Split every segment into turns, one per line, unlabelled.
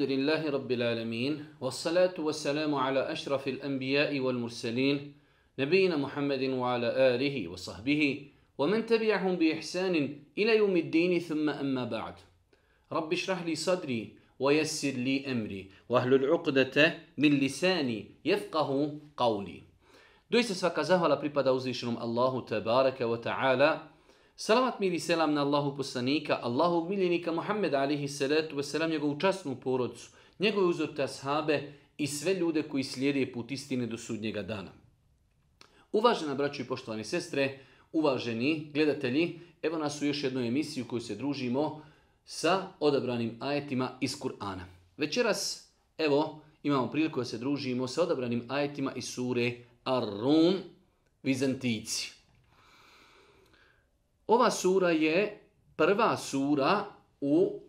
الحمد لله رب العالمين والصلاة والسلام على أشرف الأنبياء والمرسلين نبينا محمد وعلى آله وصحبه ومن تبعهم بإحسان إلى يوم الدين ثم أما بعد رب اشرح لي صدري ويسر لي أمري وأهل العقدة من لساني يفقه قولي دويس svaka zahvala بريبا uzvišenom Allahu Tebareke wa Salavat mir i selam na Allahu poslanika, Allahu miljenika Muhammed alihi salatu wasalam, njegovu časnu porodcu, njegove uzorte ashabe i sve ljude koji slijede put istine do sudnjega dana. Uvažena braću i poštovani sestre, uvaženi gledatelji, evo nas u još jednoj emisiji u kojoj se družimo sa odabranim ajetima iz Kur'ana. Večeras, evo, imamo priliku da se družimo sa odabranim ajetima iz sure Ar-Rum, Vizantici. Ova sura je prva sura u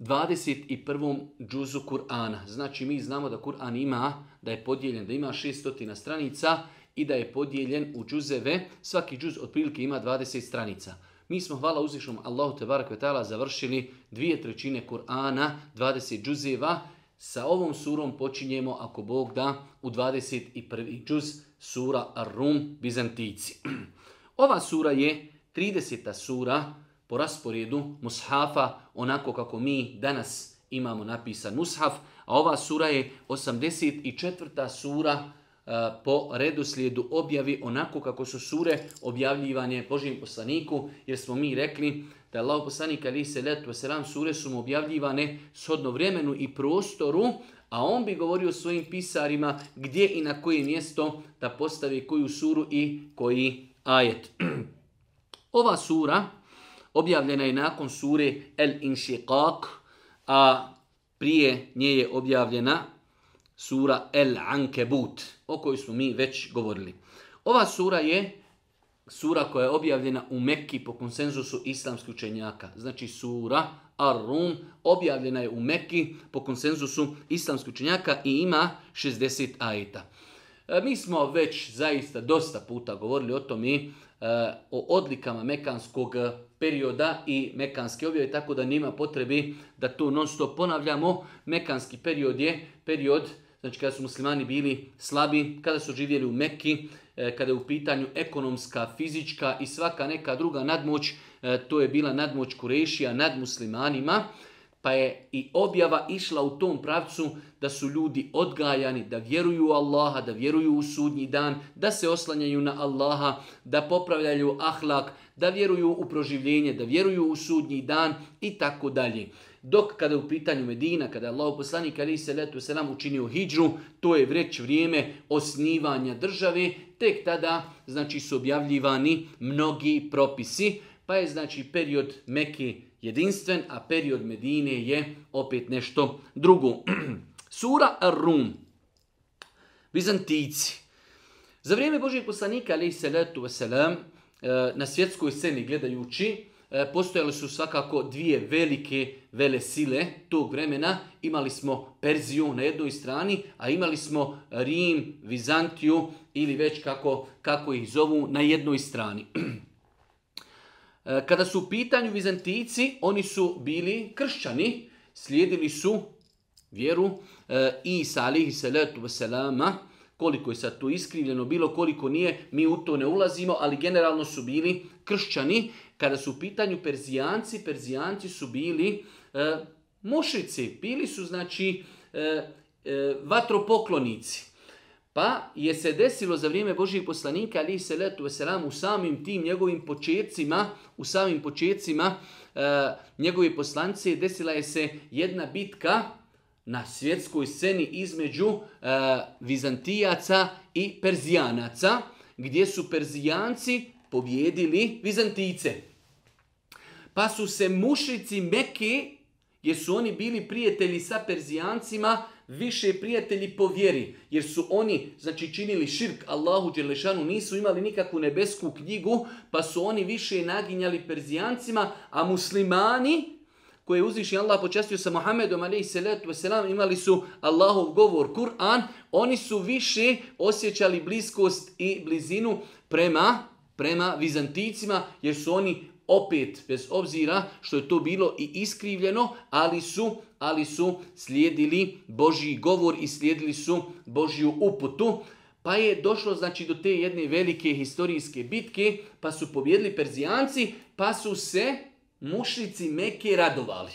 21. džuzu Kur'ana. Znači mi znamo da Kur'an ima, da je podijeljen, da ima 600 stranica i da je podijeljen u džuzeve. Svaki džuz otprilike ima 20 stranica. Mi smo, hvala uzvišnom Allahu Tebarak Vetala, završili dvije trećine Kur'ana, 20 džuzeva. Sa ovom surom počinjemo, ako Bog da, u 21. džuz sura Ar-Rum Bizantici. Ova sura je 30. sura po rasporedu mushafa, onako kako mi danas imamo napisan mushaf, a ova sura je 84. sura e, po redoslijedu objavi onako kako su sure objavljivanje Božijem poslaniku, jer smo mi rekli da Allah poslanik ali se letu selam sure su mu objavljivane shodno vremenu i prostoru, a on bi govorio svojim pisarima gdje i na koje mjesto da postavi koju suru i koji ajet. Ova sura objavljena je nakon sure El Inšiqaq, a prije nje je objavljena sura El Ankebut, o kojoj smo mi već govorili. Ova sura je sura koja je objavljena u Mekki po konsenzusu islamskih učenjaka. Znači sura Ar-Rum objavljena je u Mekki po konsenzusu islamskih učenjaka i ima 60 ajeta. E, mi smo već zaista dosta puta govorili o tom i e, o odlikama mekanskog perioda i mekanske objave, tako da nema potrebi da to non stop ponavljamo. Mekanski period je period znači kada su muslimani bili slabi, kada su živjeli u Mekki, e, kada je u pitanju ekonomska, fizička i svaka neka druga nadmoć, to je bila nadmoć Kurešija nad muslimanima pa je i objava išla u tom pravcu da su ljudi odgajani, da vjeruju u Allaha, da vjeruju u sudnji dan, da se oslanjaju na Allaha, da popravljaju ahlak, da vjeruju u proživljenje, da vjeruju u sudnji dan i tako dalje. Dok kada je u pitanju Medina, kada je Allah poslanik ali se letu selam učinio hijđru, to je vreć vrijeme osnivanja države, tek tada znači su objavljivani mnogi propisi, pa je znači period Meki jedinstven, a period Medine je opet nešto drugo. Sura rum Bizantici. Za vrijeme Božih poslanika, ali salatu eh, na svjetskoj sceni gledajući, eh, postojale su svakako dvije velike vele sile tog vremena. Imali smo Perziju na jednoj strani, a imali smo Rim, Vizantiju ili već kako, kako ih zovu na jednoj strani. E, kada su u pitanju vizantici, oni su bili kršćani, slijedili su vjeru Isa e, i salatu koliko je sad to iskrivljeno bilo, koliko nije, mi u to ne ulazimo, ali generalno su bili kršćani. Kada su u pitanju Perzijanci, Perzijanci su bili e, mušici, bili su znači vatropoklonici. Pa je se desilo za vrijeme Božih poslanika, ali se letu veselam, u samim tim njegovim početcima, u samim početcima e, eh, njegove poslance, desila je se jedna bitka na svjetskoj sceni između e, Vizantijaca i Perzijanaca, gdje su Perzijanci pobjedili Vizantice. Pa su se mušici Meke, jer su oni bili prijatelji sa Perzijancima, više prijatelji po vjeri, jer su oni znači činili širk Allahu Đelešanu, nisu imali nikakvu nebesku knjigu, pa su oni više naginjali Perzijancima, a muslimani koje je uzviši Allah počastio sa Muhammedom imali su Allahov govor, Kur'an, oni su više osjećali bliskost i blizinu prema prema Vizanticima, jer su oni opet bez obzira što je to bilo i iskrivljeno, ali su ali su slijedili Božji govor i slijedili su Božju uputu. Pa je došlo znači do te jedne velike historijske bitke, pa su pobjedili Perzijanci, pa su se mušnici Meke radovali.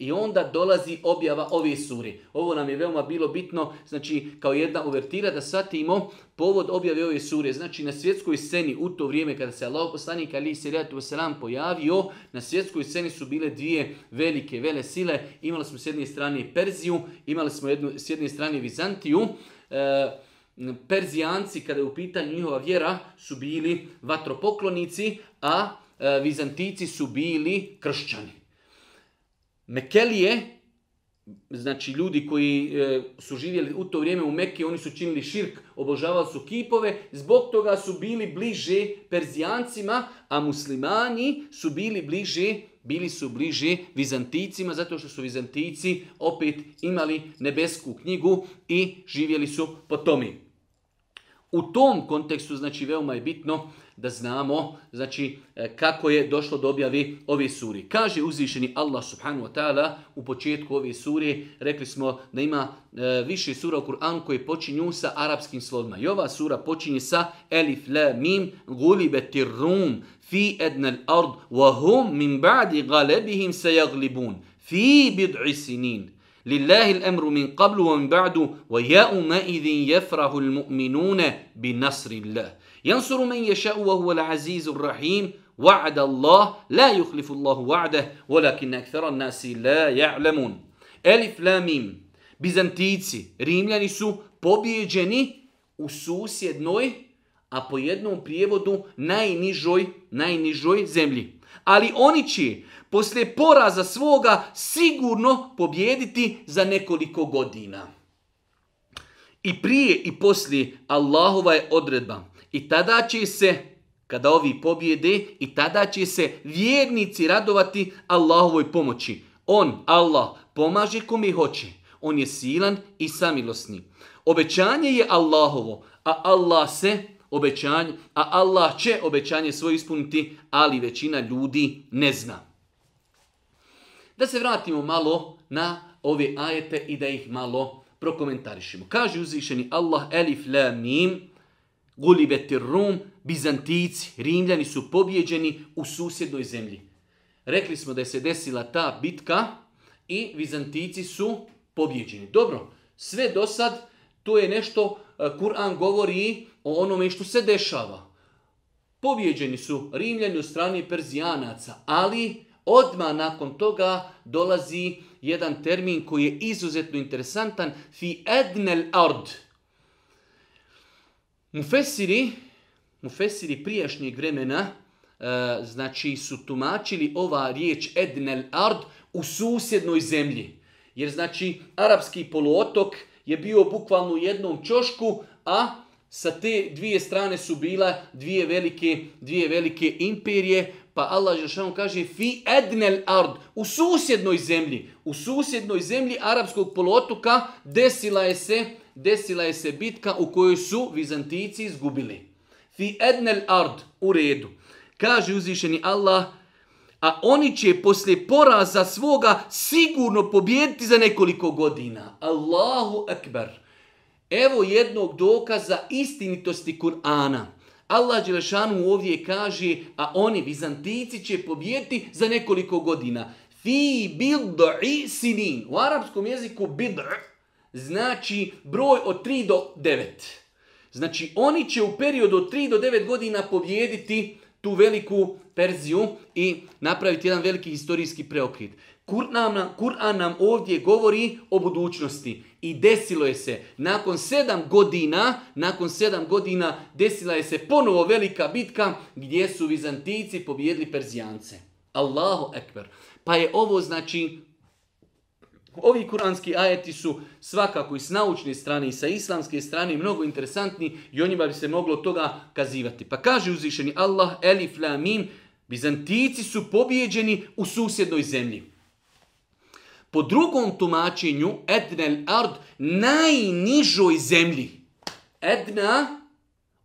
I onda dolazi objava ove sure. Ovo nam je veoma bilo bitno, znači kao jedna uvertira da shvatimo povod objave ove sure. Znači na svjetskoj sceni u to vrijeme kada se Allah poslanik ali se selam pojavio, na svjetskoj sceni su bile dvije velike vele sile. Imali smo s jedne strane Perziju, imali smo jednu, s jedne strane Vizantiju. E, Perzijanci, kada je u pitanju njihova vjera, su bili vatropoklonici, a e, Vizantici su bili kršćani. Mekelije, znači ljudi koji e, su živjeli u to vrijeme u Mekke, oni su činili širk, obožavali su kipove, zbog toga su bili bliže Perzijancima, a muslimani su bili bliže bili su bliže Vizanticima, zato što su Vizantici opet imali nebesku knjigu i živjeli su po tomi. U tom kontekstu, znači, veoma je bitno da znamo znači, e, kako je došlo do objavi ove suri. Kaže uzvišeni Allah subhanahu wa ta'ala u početku ove suri, rekli smo da ima e, više sura u Kur'anu koji počinju sa arapskim slovima. I ova sura počinje sa Elif, La, Mim, Gulibeti, Rum, Fi, Ednel, Ard, hum Min, Ba'di, Galebihim, Sejaglibun, Fi, Bid'i, Sinin. لله min ba'du قبل ومن بعد ويومئذ يفرح المؤمنون بنصر الله Yansuru men ješa'u wa huwa al-azizur rahim. Wa'ad Allah, la yukhlifu Allahu wa'deh, walakin akthara nasi la Alif Elif Bizantici, Rimljani su pobjeđeni u susjednoj, a po jednom prijevodu najnižoj, najnižoj zemlji. Ali oni će poslije poraza svoga sigurno pobjediti za nekoliko godina. I prije i poslije Allahova je odredba. I tada će se, kada ovi pobjede, i tada će se vjernici radovati Allahovoj pomoći. On, Allah, pomaže kome hoće. On je silan i samilosni. Obećanje je Allahovo, a Allah se obećanje, a Allah će obećanje svoje ispuniti, ali većina ljudi ne zna. Da se vratimo malo na ove ajete i da ih malo prokomentarišemo. Kaže uzvišeni Allah elif la mim Goli Rum, Bizantici, Rimljani su pobjeđeni u susjednoj zemlji. Rekli smo da je se desila ta bitka i Bizantici su pobjeđeni. Dobro, sve do sad to je nešto, e, Kur'an govori o onome što se dešava. Pobjeđeni su Rimljani u strani Perzijanaca, ali odmah nakon toga dolazi jedan termin koji je izuzetno interesantan, fi ednel ard, Mufesiri, mufesiri prijašnjeg vremena, e, znači su tumačili ova riječ ednel ard u susjednoj zemlji. Jer znači arapski poluotok je bio bukvalno u jednom čošku, a sa te dvije strane su bila dvije velike, dvije velike imperije, pa Allah Žešanu kaže fi ednel ard, u susjednoj zemlji, u susjednoj zemlji arapskog poluotoka desila je se desila je se bitka u kojoj su Vizantici izgubili. Fi ednel ard, u redu. Kaže uzvišeni Allah, a oni će poslije poraza svoga sigurno pobijediti za nekoliko godina. Allahu akbar. Evo jednog dokaza istinitosti Kur'ana. Allah Đelešanu ovdje kaže, a oni, Vizantici, će pobijediti za nekoliko godina. Fi bid'i sinin. U arapskom jeziku bid'i znači broj od 3 do 9. Znači oni će u periodu od 3 do 9 godina pobjediti tu veliku Perziju i napraviti jedan veliki historijski preokrit. Kur'an nam, Kur nam ovdje govori o budućnosti i desilo je se nakon sedam godina, nakon sedam godina desila je se ponovo velika bitka gdje su Vizantijici pobjedili Perzijance. Allahu ekber. Pa je ovo znači Ovi kuranski ajeti su svakako i s naučne strane i sa islamske strane mnogo interesantni i o njima bi se moglo toga kazivati. Pa kaže uzvišeni Allah, Elif, mim, Bizantijici su pobjeđeni u susjednoj zemlji. Po drugom tumačenju, el Ard, najnižoj zemlji. Edna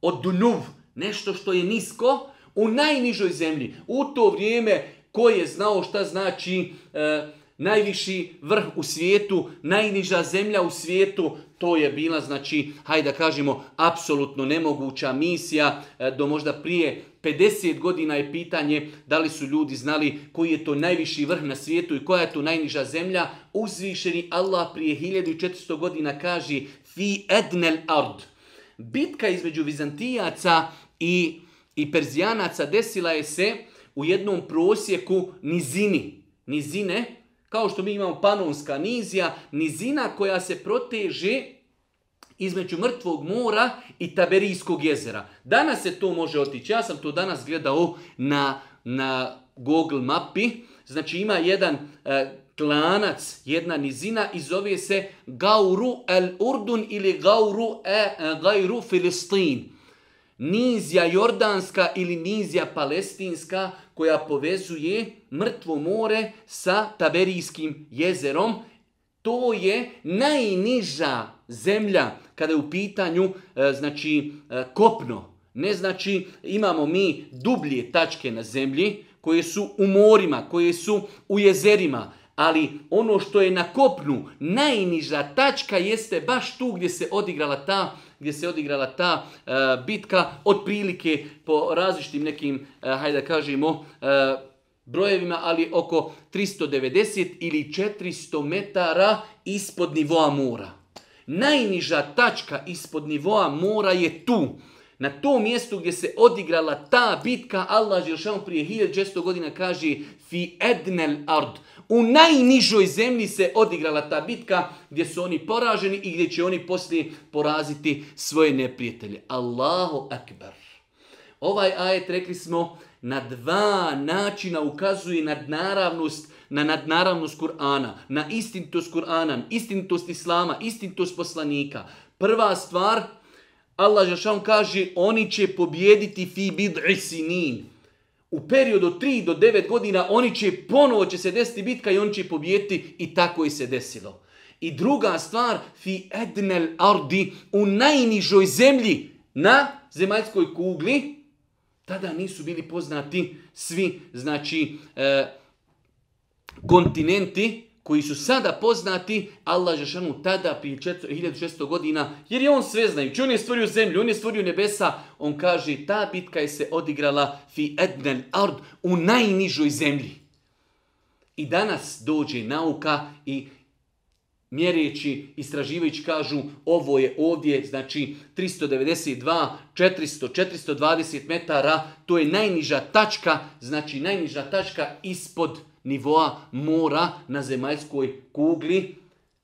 od Dunuv, nešto što je nisko, u najnižoj zemlji. U to vrijeme ko je znao šta znači... E, najviši vrh u svijetu, najniža zemlja u svijetu, to je bila, znači, hajde da kažemo, apsolutno nemoguća misija. E, do možda prije 50 godina je pitanje da li su ljudi znali koji je to najviši vrh na svijetu i koja je to najniža zemlja. Uzvišeni Allah prije 1400 godina kaže Fi ednel ard. Bitka između Vizantijaca i, i Perzijanaca desila je se u jednom prosjeku nizini. Nizine, kao što mi imamo panonska nizija, nizina koja se proteže između Mrtvog mora i Taberijskog jezera. Danas se to može otići. Ja sam to danas gledao na, na Google mapi. Znači ima jedan e, klanac, jedna nizina i zove se Gauru el Urdun ili Gauru e, Gairu Filistin. Nizija Jordanska ili nizija Palestinska koja povezuje mrtvo more sa Taberijskim jezerom. To je najniža zemlja kada je u pitanju e, znači, e, kopno. Ne znači imamo mi dublje tačke na zemlji koje su u morima, koje su u jezerima. Ali ono što je na kopnu najniža tačka jeste baš tu gdje se odigrala ta gdje se odigrala ta e, bitka otprilike po različitim nekim, e, hajde da kažemo, e, brojevima, ali oko 390 ili 400 metara ispod nivoa mora. Najniža tačka ispod nivoa mora je tu. Na tom mjestu gdje se odigrala ta bitka, Allah Žiršan prije 1600 godina kaže Fi ednel ard. U najnižoj zemlji se odigrala ta bitka gdje su oni poraženi i gdje će oni poslije poraziti svoje neprijatelje. Allahu akbar. Ovaj ajet rekli smo na dva načina ukazuje nadnaravnost na nadnaravnost Kur'ana, na istintost Kur'ana, istintost Islama, istintost poslanika. Prva stvar, Allah Žešan kaže, oni će pobjediti fi bid'i sinin u periodu tri 3 do 9 godina oni će ponovo će se desiti bitka i oni će pobijeti i tako je se desilo. I druga stvar, fi ednel ardi, u najnižoj zemlji na zemaljskoj kugli, tada nisu bili poznati svi, znači, e, kontinenti, koji su sada poznati, Allah Žešanu tada prije 1600 godina, jer je on sve znajući, on je stvorio zemlju, on je stvorio nebesa, on kaže ta bitka je se odigrala fi ednel ard u najnižoj zemlji. I danas dođe nauka i mjereći, istraživajući kažu ovo je ovdje, znači 392, 400, 420 metara, to je najniža tačka, znači najniža tačka ispod nivoa mora na zemaljskoj kugli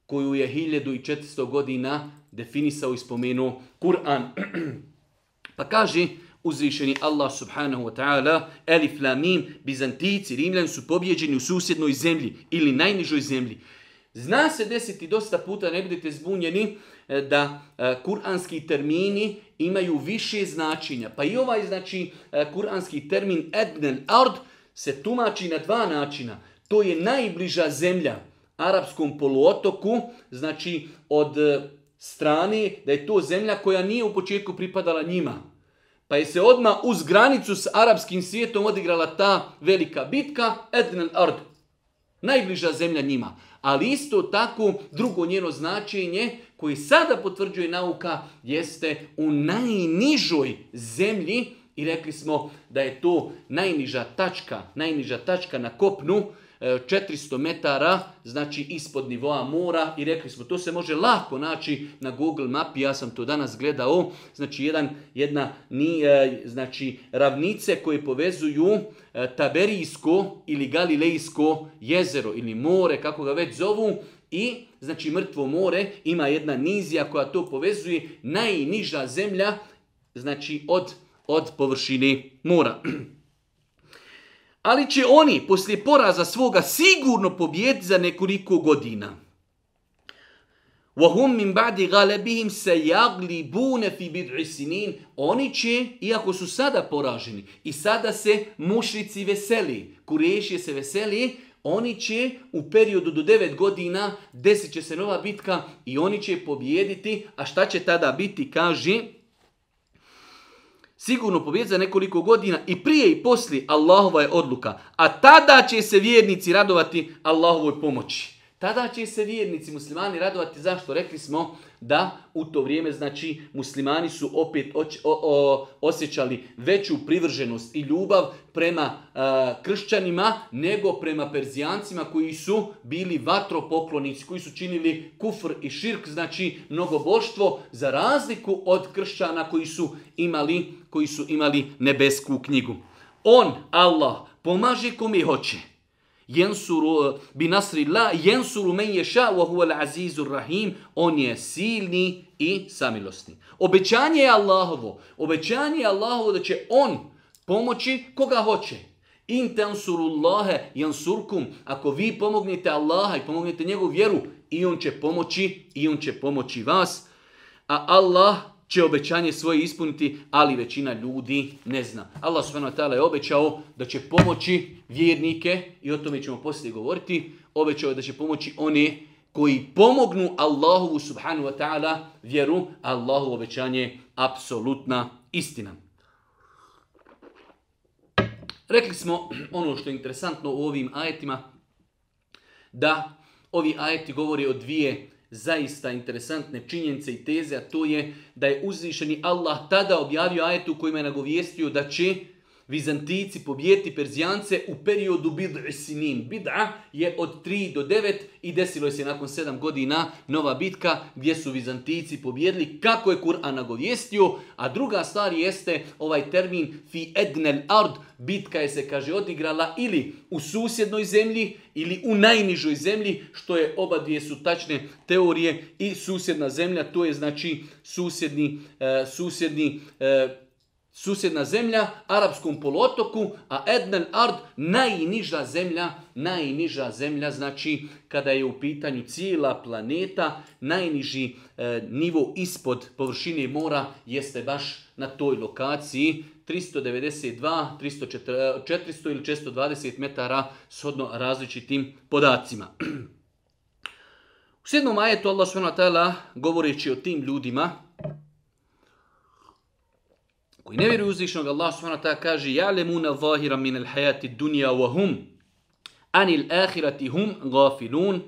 koju je 1400 godina definisao i spomenuo Kur'an. pa kaže uzvišeni Allah subhanahu wa ta'ala Elif Lamim, Bizantici, Rimljani su pobjeđeni u susjednoj zemlji ili najnižoj zemlji. Zna se desiti dosta puta, ne budete zbunjeni, e, da e, kuranski termini imaju više značenja. Pa i ovaj znači e, kuranski termin ednel ard se tumači na dva načina. To je najbliža zemlja arapskom poluotoku, znači od e, strane da je to zemlja koja nije u početku pripadala njima. Pa je se odmah uz granicu s arapskim svijetom odigrala ta velika bitka Ednan Ard. Najbliža zemlja njima. Ali isto tako drugo njeno značenje koji sada potvrđuje nauka jeste u najnižoj zemlji i rekli smo da je to najniža tačka, najniža tačka na kopnu, 400 e, metara, znači ispod nivoa mora i rekli smo to se može lako naći na Google mapi, ja sam to danas gledao, znači jedan, jedna ni, e, znači, ravnice koje povezuju e, Taberijsko ili Galilejsko jezero ili more, kako ga već zovu, i znači mrtvo more ima jedna nizija koja to povezuje, najniža zemlja, znači od od površine mora. Ali će oni poslije poraza svoga sigurno pobijeti za nekoliko godina. وَهُمْ مِنْ بَعْدِ غَلَبِهِمْ سَيَغْلِبُونَ فِي Oni će, iako su sada poraženi, i sada se mušrici veseli, kurešije se veseli, oni će u periodu do 9 godina desit će se nova bitka i oni će pobijediti. A šta će tada biti, kaže sigurno pobjeza nekoliko godina i prije i poslije Allahova je odluka. A tada će se vjernici radovati Allahovoj pomoći. Tada će se vjernici muslimani radovati. Zašto? Rekli smo da u to vrijeme znači muslimani su opet osjećali veću privrženost i ljubav prema kršćanima nego prema perzijancima koji su bili vatropoklonici, koji su činili kufr i širk, znači mnogoboštvo za razliku od kršćana koji su imali, koji su imali nebesku knjigu. On, Allah, pomaže komi hoće Jensuru uh, bi la jensuru men ješa, wa huwa azizur rahim. On je silni i samilosni. Obećanje je Allahovo. Obećanje je Allahovo da će on pomoći koga hoće. In tansurullahe yansurkum Ako vi pomognete Allaha i pomognete njegovu vjeru, i on će pomoći, i on će pomoći vas. A Allah će obećanje svoje ispuniti, ali većina ljudi ne zna. Allah subhanahu je obećao da će pomoći vjernike, i o tome ćemo poslije govoriti, obećao je da će pomoći one koji pomognu Allahovu subhanahu wa ta'ala vjeru, Allahu obećanje je apsolutna istina. Rekli smo ono što je interesantno u ovim ajetima, da ovi ajeti govori o dvije zaista interesantne činjenice i teze, a to je da je uzvišeni Allah tada objavio ajetu kojima je nagovijestio da će Vizantici pobijeti Perzijance u periodu Bid'a Sinin. Bid'a je od 3 do 9 i desilo se nakon 7 godina nova bitka gdje su Vizantici pobjedili kako je Kur'an nagovjestio. A druga stvar jeste ovaj termin fi ednel ard. Bitka je se kaže odigrala ili u susjednoj zemlji ili u najnižoj zemlji što je oba dvije su tačne teorije i susjedna zemlja. To je znači susjedni, e, susjedni e, susjedna zemlja, arapskom polotoku, a Ednel Ard, najniža zemlja, najniža zemlja, znači kada je u pitanju cijela planeta, najniži e, nivo ispod površine mora jeste baš na toj lokaciji, 392, 340 400 ili 420 metara shodno različitim podacima. U sedmom ajetu Allah s.w.t. govoreći o tim ljudima, ne vjeruju uzvišnog, Allah subhanahu ta'ala kaže يَعْلَمُونَ ظَاهِرًا مِنَ الْحَيَاتِ الدُّنْيَا وَهُمْ الْآخِرَةِ هُمْ غَافِلُونَ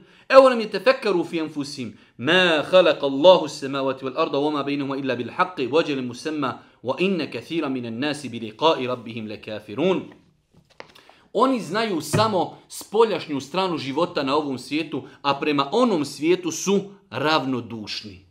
في Oni znaju samo spoljašnju stranu života na ovom svijetu, a prema onom svijetu su ravnodušni.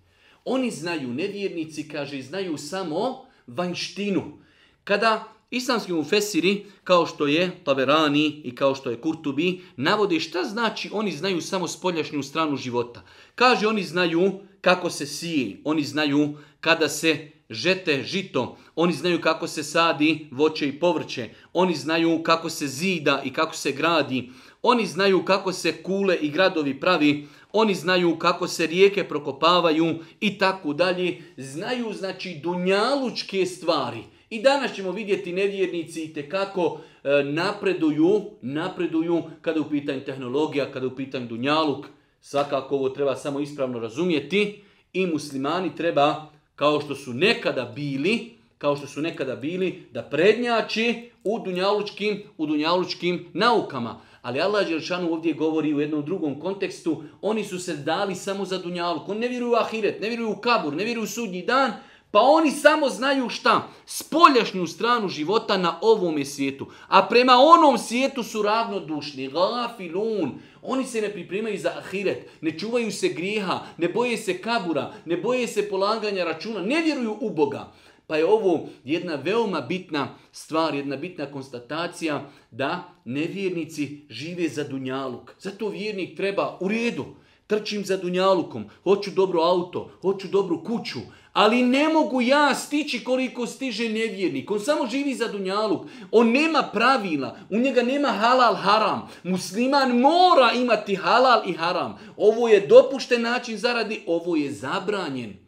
Oni znaju, nevjernici kaže, znaju samo vanjštinu. Kada islamski mufesiri, kao što je taverani i kao što je Kurtubi, navode šta znači oni znaju samo spoljašnju stranu života. Kaže oni znaju kako se sije, oni znaju kada se žete žito, oni znaju kako se sadi voće i povrće, oni znaju kako se zida i kako se gradi, oni znaju kako se kule i gradovi pravi, oni znaju kako se rijeke prokopavaju i tako dalje. Znaju znači dunjalučke stvari. I danas ćemo vidjeti nevjernici i kako e, napreduju, napreduju kada je u pitanju tehnologija, kada je u pitanju dunjaluk. Svakako ovo treba samo ispravno razumjeti i muslimani treba kao što su nekada bili, kao što su nekada bili, da prednjači u dunjalučkim, u dunjalučkim naukama. Ali Allah ovdje govori u jednom drugom kontekstu. Oni su se dali samo za dunjaluk. Oni ne vjeruju u ahiret, ne vjeruju u kabur, ne vjeruju u sudnji dan. Pa oni samo znaju šta? Spoljašnju stranu života na ovome svijetu. A prema onom svijetu su ravnodušni. Gafilun. Oni se ne pripremaju za ahiret. Ne čuvaju se grijeha. Ne boje se kabura. Ne boje se polaganja računa. Ne vjeruju u Boga. Pa je ovo jedna veoma bitna stvar, jedna bitna konstatacija da nevjernici žive za dunjaluk. Zato vjernik treba u redu, trčim za dunjalukom, hoću dobro auto, hoću dobru kuću, ali ne mogu ja stići koliko stiže nevjernik. On samo živi za dunjaluk. On nema pravila. U njega nema halal haram. Musliman mora imati halal i haram. Ovo je dopušten način zaradi, ovo je zabranjen.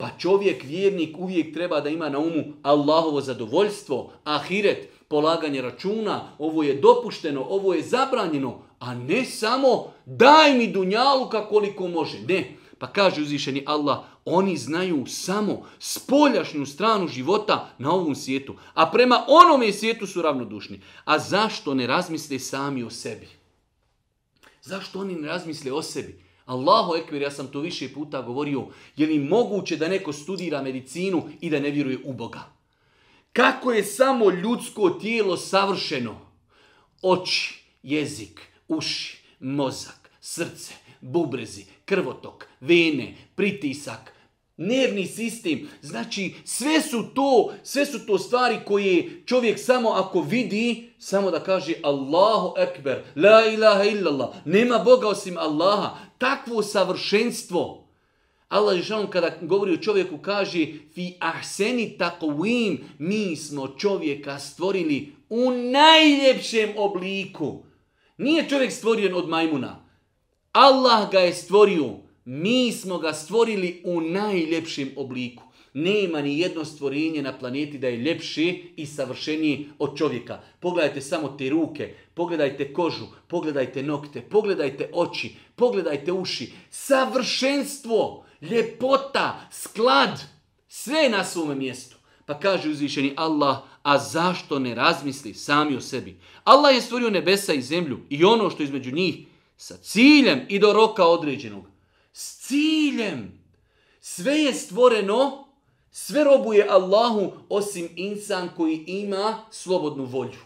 Pa čovjek, vjernik, uvijek treba da ima na umu Allahovo zadovoljstvo, ahiret, polaganje računa, ovo je dopušteno, ovo je zabranjeno, a ne samo daj mi dunjaluka koliko može. Ne, pa kaže uzvišeni Allah, oni znaju samo spoljašnju stranu života na ovom svijetu, a prema onome svijetu su ravnodušni. A zašto ne razmisle sami o sebi? Zašto oni ne razmisle o sebi? Allahu ekber, ja sam to više puta govorio. Je li moguće da neko studira medicinu i da ne vjeruje u Boga? Kako je samo ljudsko tijelo savršeno? Oči, jezik, uši, mozak, srce, bubrezi, krvotok, vene, pritisak, nervni sistem. Znači, sve su to, sve su to stvari koje čovjek samo ako vidi, samo da kaže Allahu ekber, la ilaha illallah, nema Boga osim Allaha, takvo savršenstvo. Allah Žešanu kada govori o čovjeku kaže Fi ahseni takovim mi smo čovjeka stvorili u najljepšem obliku. Nije čovjek stvorjen od majmuna. Allah ga je stvorio. Mi smo ga stvorili u najljepšem obliku. Nema ni jedno stvorenje na planeti da je ljepši i savršeniji od čovjeka. Pogledajte samo te ruke, pogledajte kožu, pogledajte nokte, pogledajte oči, Pogledajte uši. Savršenstvo, ljepota, sklad. Sve je na svome mjestu. Pa kaže uzvišeni Allah, a zašto ne razmisli sami o sebi? Allah je stvorio nebesa i zemlju i ono što između njih sa ciljem i do roka određenog. S ciljem. Sve je stvoreno, sve robuje Allahu osim insan koji ima slobodnu volju.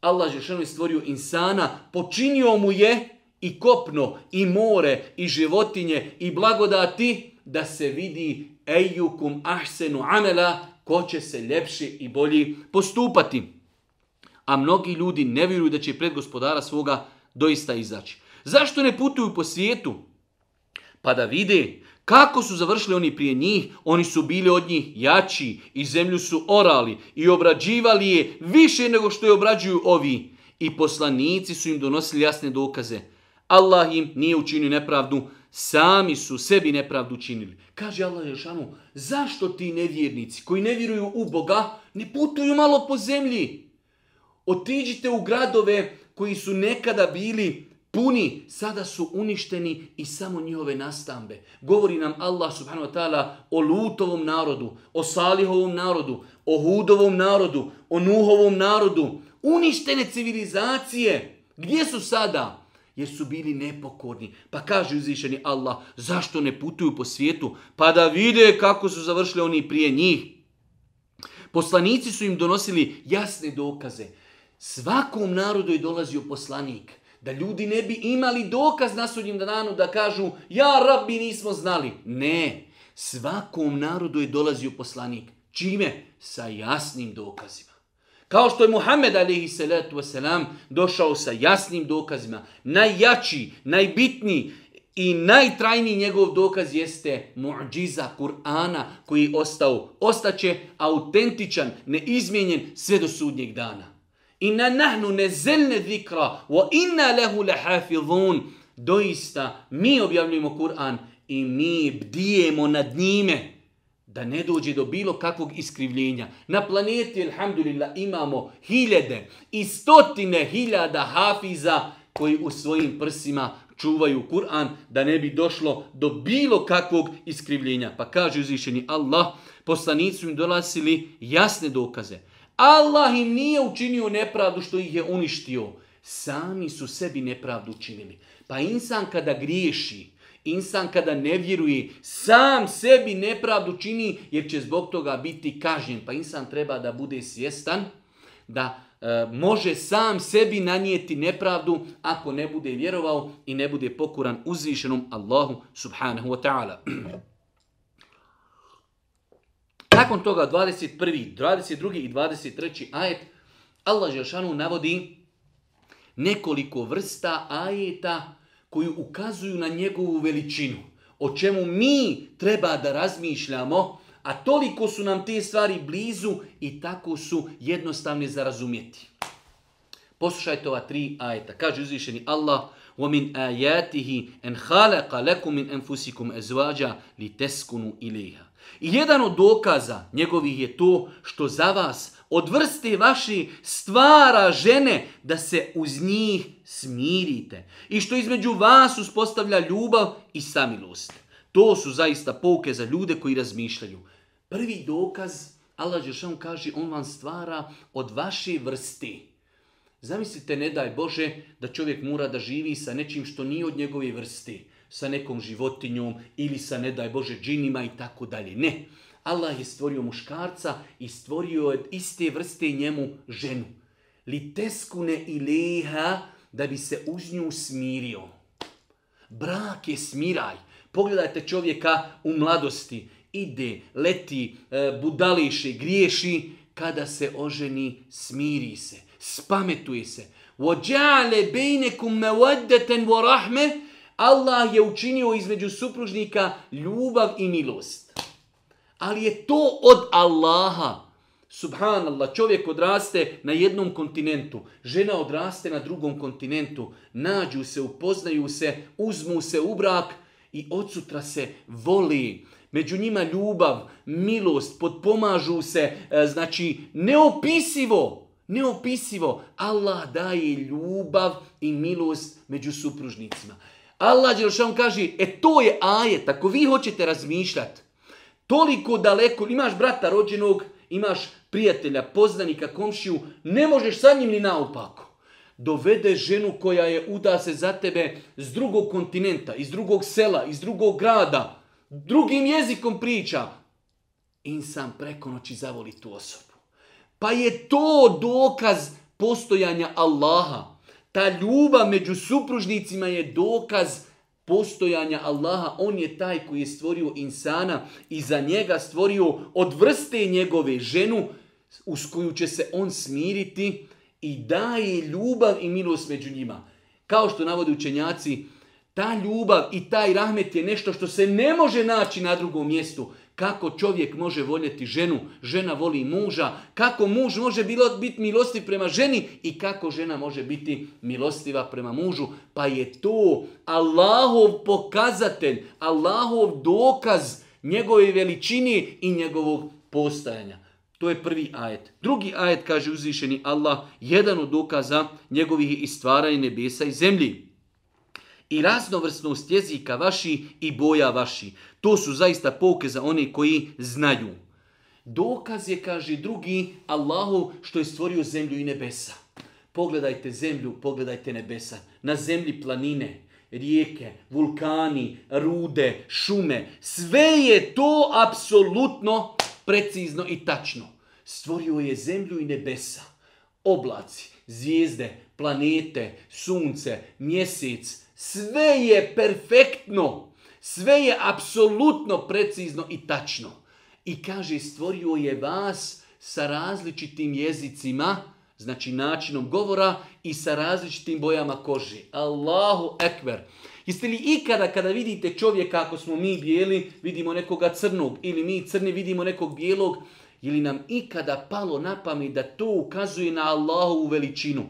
Allah je je stvorio insana, počinio mu je i kopno, i more, i životinje, i blagodati, da se vidi ejukum ahsenu amela, ko će se ljepši i bolji postupati. A mnogi ljudi ne vjeruju da će pred gospodara svoga doista izaći. Zašto ne putuju po svijetu? Pa da vide kako su završili oni prije njih, oni su bili od njih jači i zemlju su orali i obrađivali je više nego što je obrađuju ovi. I poslanici su im donosili jasne dokaze Allah im nije učinio nepravdu, sami su sebi nepravdu učinili. Kaže Allah Jeršanu, zašto ti nevjernici koji ne vjeruju u Boga ne putuju malo po zemlji? Otiđite u gradove koji su nekada bili puni, sada su uništeni i samo njihove nastambe. Govori nam Allah subhanahu wa ta'ala o Lutovom narodu, o Salihovom narodu, o Hudovom narodu, o Nuhovom narodu. Uništene civilizacije. Gdje su sada? jer su bili nepokorni. Pa kaže uzvišeni Allah, zašto ne putuju po svijetu? Pa da vide kako su završili oni prije njih. Poslanici su im donosili jasne dokaze. Svakom narodu je dolazio poslanik. Da ljudi ne bi imali dokaz na sudnjem danu da kažu ja rabbi nismo znali. Ne, svakom narodu je dolazio poslanik. Čime? Sa jasnim dokazima. Kao što je Muhammed a.s. došao sa jasnim dokazima, najjači, najbitniji i najtrajniji njegov dokaz jeste muđiza Kur'ana koji je ostao, ostaće autentičan, neizmjenjen sve do sudnjeg dana. Inna nahnu nezelne zikra, wa inna lehu lehafidhun. Doista, mi objavljujemo Kur'an i mi bdijemo nad njime da ne dođe do bilo kakvog iskrivljenja. Na planeti, alhamdulillah, imamo hiljade i stotine hiljada hafiza koji u svojim prsima čuvaju Kur'an da ne bi došlo do bilo kakvog iskrivljenja. Pa kaže uzvišeni Allah, poslanici im dolasili jasne dokaze. Allah im nije učinio nepravdu što ih je uništio. Sami su sebi nepravdu učinili. Pa insan kada griješi, Insan kada ne vjeruje, sam sebi nepravdu čini jer će zbog toga biti kažnjen. Pa insan treba da bude svjestan da e, može sam sebi nanijeti nepravdu ako ne bude vjerovao i ne bude pokuran uzvišenom Allahu subhanahu wa ta'ala. Nakon toga 21. 22. i 23. ajet Allah Žešanu navodi nekoliko vrsta ajeta koji ukazuju na njegovu veličinu, o čemu mi treba da razmišljamo, a toliko su nam te stvari blizu i tako su jednostavne za razumjeti. Poslušajte ova tri ajeta. Kaže uzvišeni Allah, وَمِنْ آيَاتِهِ أَنْ خَلَقَ لَكُمْ مِنْ أَنْفُسِكُمْ أَزْوَاجَ لِتَسْكُنُوا إِلَيْهَا I jedan od dokaza njegovih je to što za vas od vrste vaši stvara žene da se uz njih smirite i što između vas uspostavlja ljubav i samilost. To su zaista pouke za ljude koji razmišljaju. Prvi dokaz, Allah Žešan kaže, on vam stvara od vaše vrste. Zamislite, ne daj Bože, da čovjek mora da živi sa nečim što nije od njegove vrste. Sa nekom životinjom ili sa, ne daj Bože, džinima i tako dalje. Ne. Allah je stvorio muškarca i stvorio od iste vrste njemu ženu. Li teskune da bi se uz nju smirio. Brak je smiraj. Pogledajte čovjeka u mladosti. Ide, leti, e, budališe, griješi. Kada se oženi, smiri se. Spametuje se. bejnekum بَيْنَكُمْ vo vorahme, Allah je učinio između supružnika ljubav i milost. Ali je to od Allaha. Subhanallah, čovjek odraste na jednom kontinentu, žena odraste na drugom kontinentu, nađu se, upoznaju se, uzmu se u brak i od sutra se voli. Među njima ljubav, milost, potpomažu se, e, znači neopisivo, neopisivo. Allah daje ljubav i milost među supružnicima. Allah Đelšan kaže, e to je ajet, ako vi hoćete razmišljati, Toliko daleko, imaš brata rođenog, imaš prijatelja, poznanika, komšiju, ne možeš sa njim ni naopako. Dovede ženu koja je uda se za tebe s drugog kontinenta, iz drugog sela, iz drugog grada, drugim jezikom priča. Insan preko noći zavoli tu osobu. Pa je to dokaz postojanja Allaha. Ta ljubav među supružnicima je dokaz postojanja Allaha, on je taj koji je stvorio insana i za njega stvorio od vrste njegove ženu uz koju će se on smiriti i daje ljubav i milost među njima. Kao što navode učenjaci, ta ljubav i taj rahmet je nešto što se ne može naći na drugom mjestu. Kako čovjek može voljeti ženu, žena voli muža, kako muž može biti milostiv prema ženi i kako žena može biti milostiva prema mužu. Pa je to Allahov pokazatelj, Allahov dokaz njegove veličine i njegovog postajanja. To je prvi ajet. Drugi ajet kaže uzvišeni Allah, jedan od dokaza njegovih istvaranja nebesa i zemlji i raznovrsnost jezika vaši i boja vaši. To su zaista pouke za one koji znaju. Dokaz je, kaže drugi, Allahu što je stvorio zemlju i nebesa. Pogledajte zemlju, pogledajte nebesa. Na zemlji planine, rijeke, vulkani, rude, šume. Sve je to apsolutno precizno i tačno. Stvorio je zemlju i nebesa. Oblaci, zvijezde, planete, sunce, mjesec, sve je perfektno. Sve je apsolutno precizno i tačno. I kaže, stvorio je vas sa različitim jezicima, znači načinom govora i sa različitim bojama kože. Allahu ekver. Jeste li ikada kada vidite čovjeka, ako smo mi bijeli, vidimo nekoga crnog ili mi crni vidimo nekog bijelog, je li nam ikada palo na pamet da to ukazuje na Allahovu veličinu?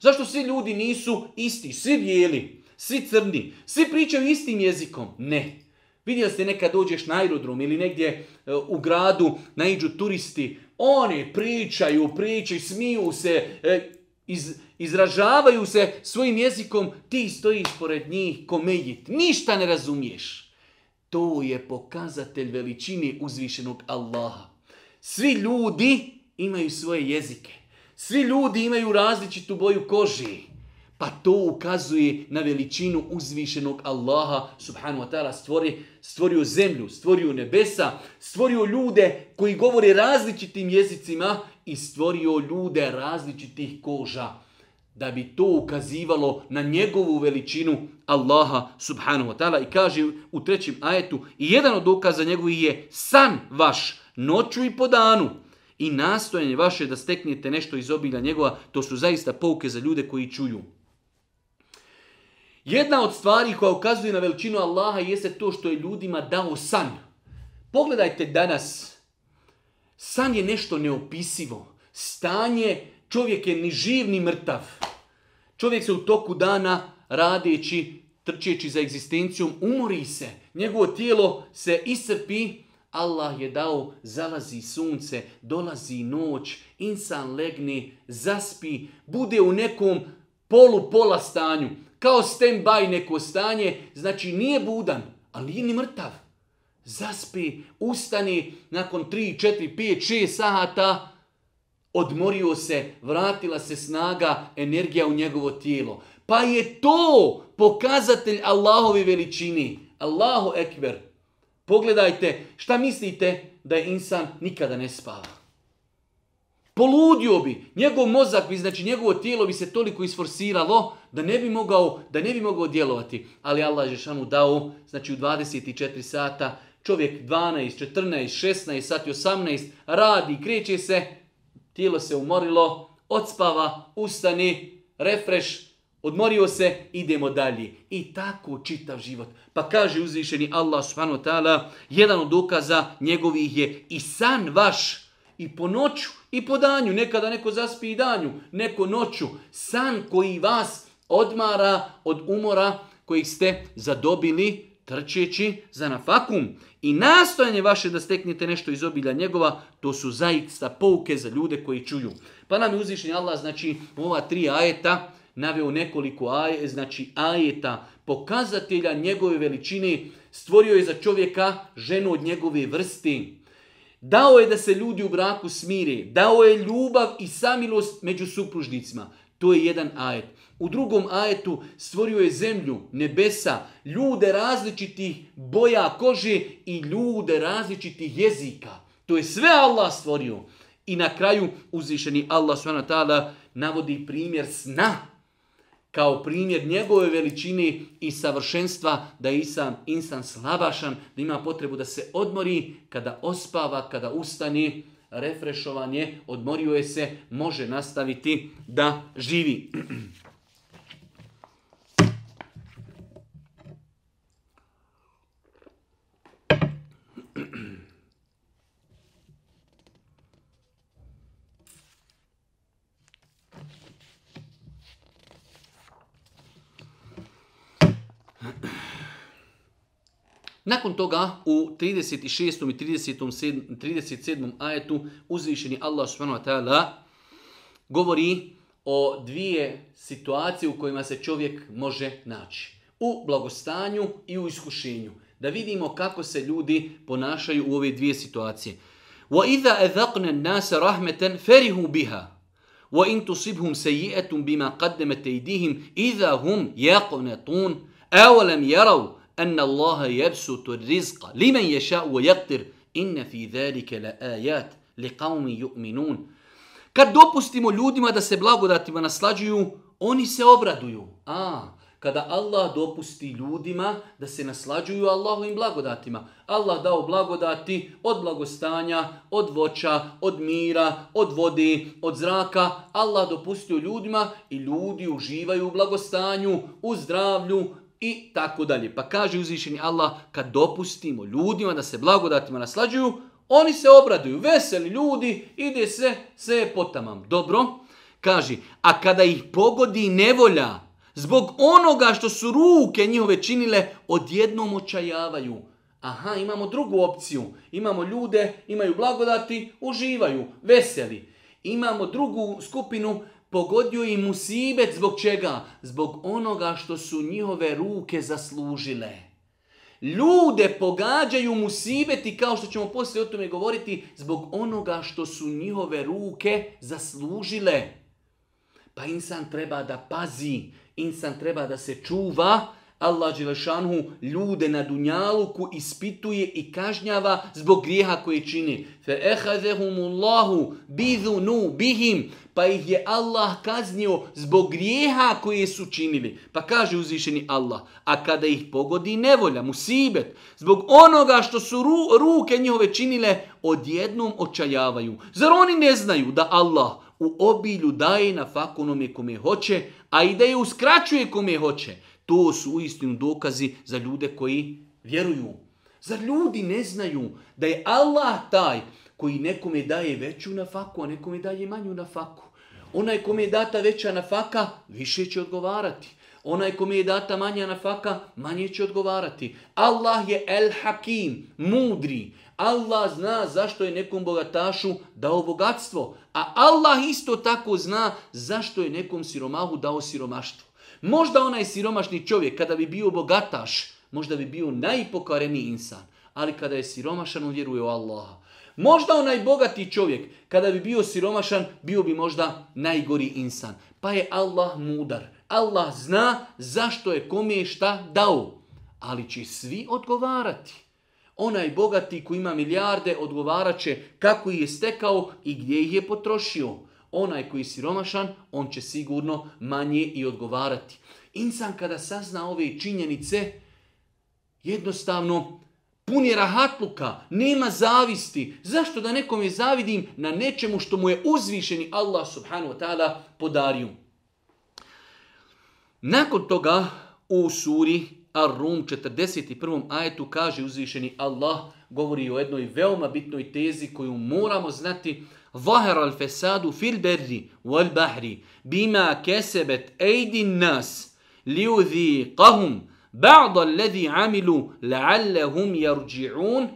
Zašto svi ljudi nisu isti, svi bijeli? Svi crni, svi pričaju istim jezikom. Ne. Vidio ste nekad dođeš na aerodrom ili negdje e, u gradu, naiđu turisti, oni pričaju, pričaju, smiju se, e, izražavaju se svojim jezikom, ti stojiš pored njih komejit, ništa ne razumiješ. To je pokazatelj veličine uzvišenog Allaha. Svi ljudi imaju svoje jezike. Svi ljudi imaju različitu boju koži. Pa to ukazuje na veličinu uzvišenog Allaha subhanahu wa ta'ala. Stvori, stvorio zemlju, stvorio nebesa, stvorio ljude koji govore različitim jezicima i stvorio ljude različitih koža. Da bi to ukazivalo na njegovu veličinu Allaha subhanahu wa ta'ala. I kaže u trećem ajetu, i jedan od dokaza njegovih je san vaš, noću i po danu i nastojanje vaše da steknete nešto iz obilja njegova, to su zaista pouke za ljude koji čuju. Jedna od stvari koja ukazuje na veličinu Allaha jeste to što je ljudima dao san. Pogledajte danas, san je nešto neopisivo. Stanje čovjek je ni živ ni mrtav. Čovjek se u toku dana radeći, trčeći za egzistencijom, umori se. Njegovo tijelo se iscrpi, Allah je dao, zalazi sunce, dolazi noć, insan legne, zaspi, bude u nekom polu pola stanju kao stand-by neko stanje, znači nije budan, ali nije ni mrtav. Zaspi, ustani nakon 3, 4, 5, 6 sahata, odmorio se, vratila se snaga, energija u njegovo tijelo. Pa je to pokazatelj Allahove veličini. Allahu ekber. Pogledajte, šta mislite da je insan nikada ne spava? Poludio bi, njegov mozak bi, znači njegovo tijelo bi se toliko isforsiralo da ne bi mogao, da ne bi mogao djelovati. Ali Allah šanu dao, znači u 24 sata, čovjek 12, 14, 16, sati 18, radi, kreće se, tijelo se umorilo, odspava, ustani, refreš, odmorio se, idemo dalje. I tako čitav život. Pa kaže uzvišeni Allah subhanahu ta'ala, jedan od dokaza njegovih je i san vaš, i po noću, i po danju, nekada neko zaspi i danju, neko noću, san koji vas odmara od umora kojih ste zadobili trčeći za nafakum. I nastojanje vaše da steknete nešto iz obilja njegova, to su zaista pouke za ljude koji čuju. Pa nam je uzvišen Allah, znači, ova tri ajeta, naveo nekoliko aje, znači ajeta, pokazatelja njegove veličine, stvorio je za čovjeka ženu od njegove vrsti. Dao je da se ljudi u braku smire, dao je ljubav i samilost među supružnicima. To je jedan ajet. U drugom ajetu stvorio je zemlju, nebesa, ljude različitih boja kože i ljude različitih jezika. To je sve Allah stvorio. I na kraju uzvišeni Allah s.w.t. navodi primjer sna kao primjer njegove veličine i savršenstva da je sam insan slabašan, da ima potrebu da se odmori kada ospava, kada ustani, refrešovan je, odmorio je se, može nastaviti da živi. Nakon toga u 36. i 37. 37. ajetu uzvišeni Allah subhanahu wa ta'ala govori o dvije situacije u kojima se čovjek može naći. U blagostanju i u iskušenju. Da vidimo kako se ljudi ponašaju u ove dvije situacije. وَإِذَا أَذَقْنَ النَّاسَ رَحْمَةً فَرِهُ بِهَا وَإِن تُصِبْهُمْ سَيِّئَةٌ بِمَا قَدَّمَتْ أَيْدِيهِمْ إِذَا هُمْ يَقْنَتُونَ أَوَلَمْ يَرَوْا أن الله يبسط الرزق لمن يشاء ويقدر إن في ذلك لآيات لقوم يؤمنون Kad dopustimo ljudima da se blagodatima naslađuju, oni se obraduju. A, kada Allah dopusti ljudima da se naslađuju Allahovim blagodatima. Allah dao blagodati od blagostanja, od voća, od mira, od vode, od zraka. Allah dopustio ljudima i ljudi uživaju u blagostanju, u zdravlju, i tako dalje. Pa kaže uzvišeni Allah, kad dopustimo ljudima da se blagodatima naslađuju, oni se obraduju, veseli ljudi, ide se, se je potamam. Dobro, kaže, a kada ih pogodi nevolja, zbog onoga što su ruke njihove činile, odjednom očajavaju. Aha, imamo drugu opciju. Imamo ljude, imaju blagodati, uživaju, veseli. Imamo drugu skupinu Pogodio i musibet zbog čega? Zbog onoga što su njihove ruke zaslužile. Ljude pogađaju musibeti, kao što ćemo poslije o tome govoriti, zbog onoga što su njihove ruke zaslužile. Pa insan treba da pazi, insan treba da se čuva, Allah Đelešanhu ljude na dunjaluku ispituje i kažnjava zbog grijeha koje čini. Fe ehazehumullahu bihim pa ih je Allah kaznio zbog grijeha koje su činili. Pa kaže uzvišeni Allah, a kada ih pogodi nevolja, musibet, zbog onoga što su ruke njihove činile, odjednom očajavaju. Zar oni ne znaju da Allah u obilju daje na fakonome kome hoće, a i da je uskraćuje kome hoće. To su uistinu dokazi za ljude koji vjeruju. Zar ljudi ne znaju da je Allah taj koji nekome daje veću na faku, a nekome daje manju na faku? Onaj kome je data veća nafaka, više će odgovarati. Onaj kome je data manja nafaka, manje će odgovarati. Allah je el hakim, mudri. Allah zna zašto je nekom bogatašu dao bogatstvo. A Allah isto tako zna zašto je nekom siromahu dao siromaštvo. Možda onaj siromašni čovjek kada bi bio bogataš, možda bi bio najpokvareniji insan. Ali kada je siromašan, on vjeruje u Allaha. Možda onaj bogati čovjek, kada bi bio siromašan, bio bi možda najgori insan. Pa je Allah mudar. Allah zna zašto je kome je šta dao. Ali će svi odgovarati. Onaj bogati koji ima milijarde odgovarat će kako je stekao i gdje ih je potrošio. Onaj koji je siromašan, on će sigurno manje i odgovarati. Insan kada sazna ove činjenice, jednostavno je rahatluka, nema zavisti. Zašto da nekom je zavidim na nečemu što mu je uzvišeni Allah subhanahu wa ta'ala podario? Nakon toga u suri Ar-Rum 41. ajetu kaže uzvišeni Allah, govori o jednoj veoma bitnoj tezi koju moramo znati, Zahar al-fesadu fil berri wal bahri bima kesebet ejdin nas liudhi qahum ba'da alladhi amilu la'allahum yarji'un.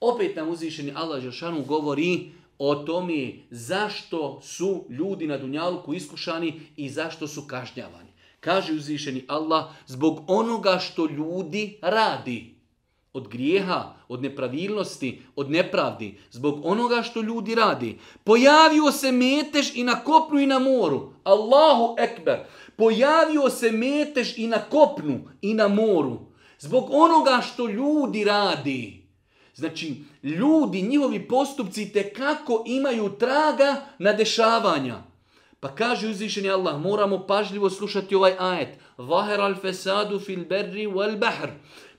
Opet nam uzvišeni Allah Žešanu govori o tome zašto su ljudi na Dunjaluku iskušani i zašto su kažnjavani. Kaže uzvišeni Allah, zbog onoga što ljudi radi. Od grijeha, od nepravilnosti, od nepravdi. Zbog onoga što ljudi radi. Pojavio se metež i na kopnu i na moru. Allahu ekber. Pojavio se metež i na kopnu i na moru. Zbog onoga što ljudi radi. Znači, ljudi, njihovi postupci te kako imaju traga na dešavanja. Pa kaže uzvišeni Allah, moramo pažljivo slušati ovaj ajet. Vahar al fesadu fil berri wal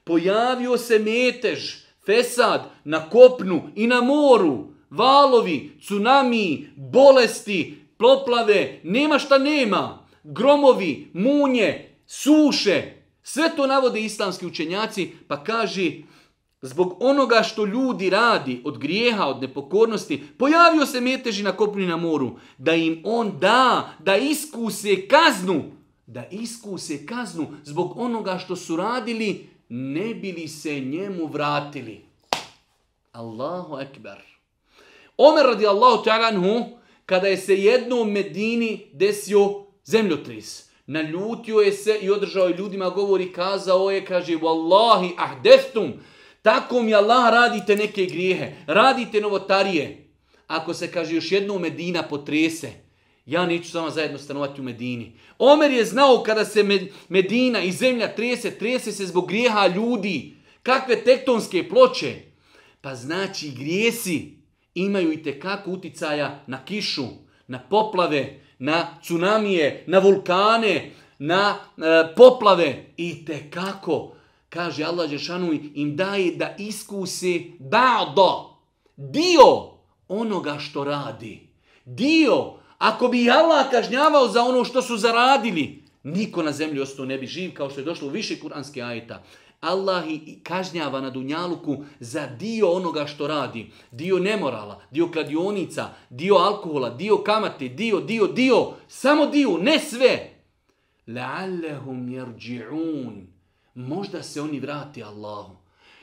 Pojavio se metež, fesad na kopnu i na moru. Valovi, tsunami, bolesti, poplave, nema šta nema gromovi, munje, suše, sve to navode islamski učenjaci, pa kaži, Zbog onoga što ljudi radi, od grijeha, od nepokornosti, pojavio se meteži na kopnu na moru, da im on da, da iskuse kaznu, da iskuse kaznu zbog onoga što su radili, ne bili se njemu vratili. Allahu ekber. Omer radi Allahu ta'ala kada je se jednom Medini desio zemljotris. Naljutio je se i održao je ljudima govori, i kazao je, kaže, Wallahi ahdestum, tako mi Allah radite neke grijehe, radite novotarije. Ako se, kaže, još jednom Medina potrese, ja neću samo zajedno stanovati u Medini. Omer je znao kada se Medina i zemlja trese, trese se zbog grijeha ljudi. Kakve tektonske ploče? Pa znači grijesi imaju i tekako uticaja na kišu, na poplave, na tsunamije, na vulkane, na e, poplave i te kako kaže Allah Žešanu im daje da iskusi ba'da, dio onoga što radi. Dio, ako bi Allah kažnjavao za ono što su zaradili, niko na zemlji ostao ne bi živ, kao što je došlo u više kuranske ajeta. Allah i kažnjava na Dunjaluku za dio onoga što radi. Dio nemorala, dio kladionica, dio alkohola, dio kamate, dio, dio, dio. Samo dio, ne sve. Možda se oni vrati Allahu.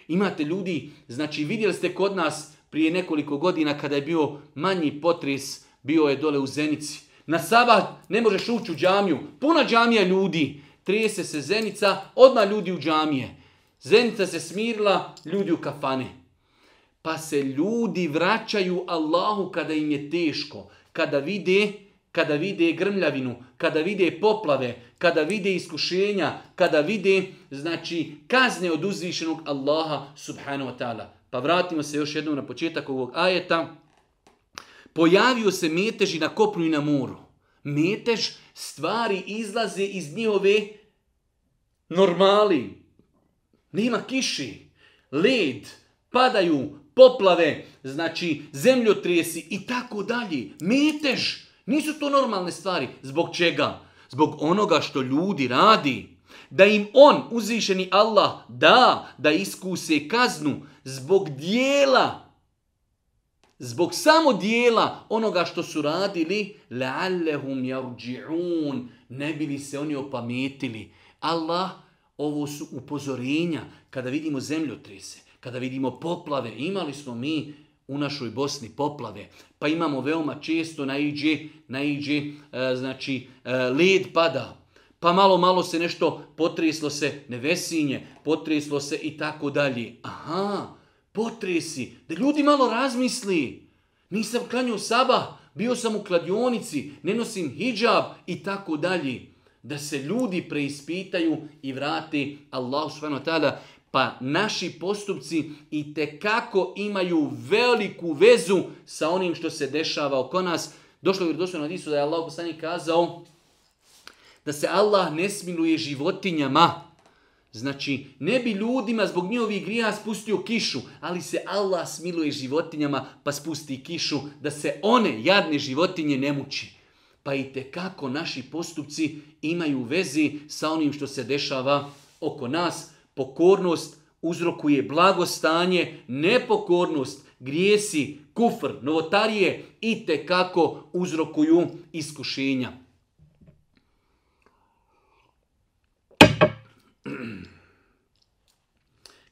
Imate ljudi, znači vidjeli ste kod nas prije nekoliko godina kada je bio manji potres, bio je dole u Zenici. Na sabah ne možeš ući u džamiju. Puna džamija ljudi. se se Zenica, odmah ljudi u džamije. Zenica se smirila, ljudi u kafane. Pa se ljudi vraćaju Allahu kada im je teško, kada vide, kada vide grmljavinu, kada vide poplave, kada vide iskušenja, kada vide znači kazne od uzvišenog Allaha subhanahu wa ta'ala. Pa vratimo se još jednom na početak ovog ajeta. Pojavio se metež i na kopnu i na moru. Metež stvari izlaze iz njihove normali. Nema kiši, led, padaju poplave, znači zemljotrijesi i tako dalje. Metež, nisu to normalne stvari. Zbog čega? Zbog onoga što ljudi radi. Da im on, uzvišeni Allah, da, da iskuse kaznu zbog dijela, zbog samo dijela onoga što su radili, Ne bili se oni opametili. Allah ovo su upozorenja kada vidimo zemljotrese, kada vidimo poplave. Imali smo mi u našoj Bosni poplave, pa imamo veoma često naiđe, na e, znači e, led pada, pa malo malo se nešto potreslo se nevesinje, potreslo se i tako dalje. Aha, potresi, da ljudi malo razmisli. Nisam klanio saba, bio sam u kladionici, ne nosim hijab i tako dalje da se ljudi preispitaju i vrati Allahu subhanahu tada. Pa naši postupci i kako imaju veliku vezu sa onim što se dešava oko nas. Došlo je na Disu da je Allah poslanik kazao da se Allah ne smiluje životinjama. Znači, ne bi ljudima zbog njihovih grija spustio kišu, ali se Allah smiluje životinjama pa spusti kišu da se one, jadne životinje, ne muči pa i kako naši postupci imaju vezi sa onim što se dešava oko nas. Pokornost uzrokuje blagostanje, nepokornost, grijesi, kufr, novotarije i kako uzrokuju iskušenja.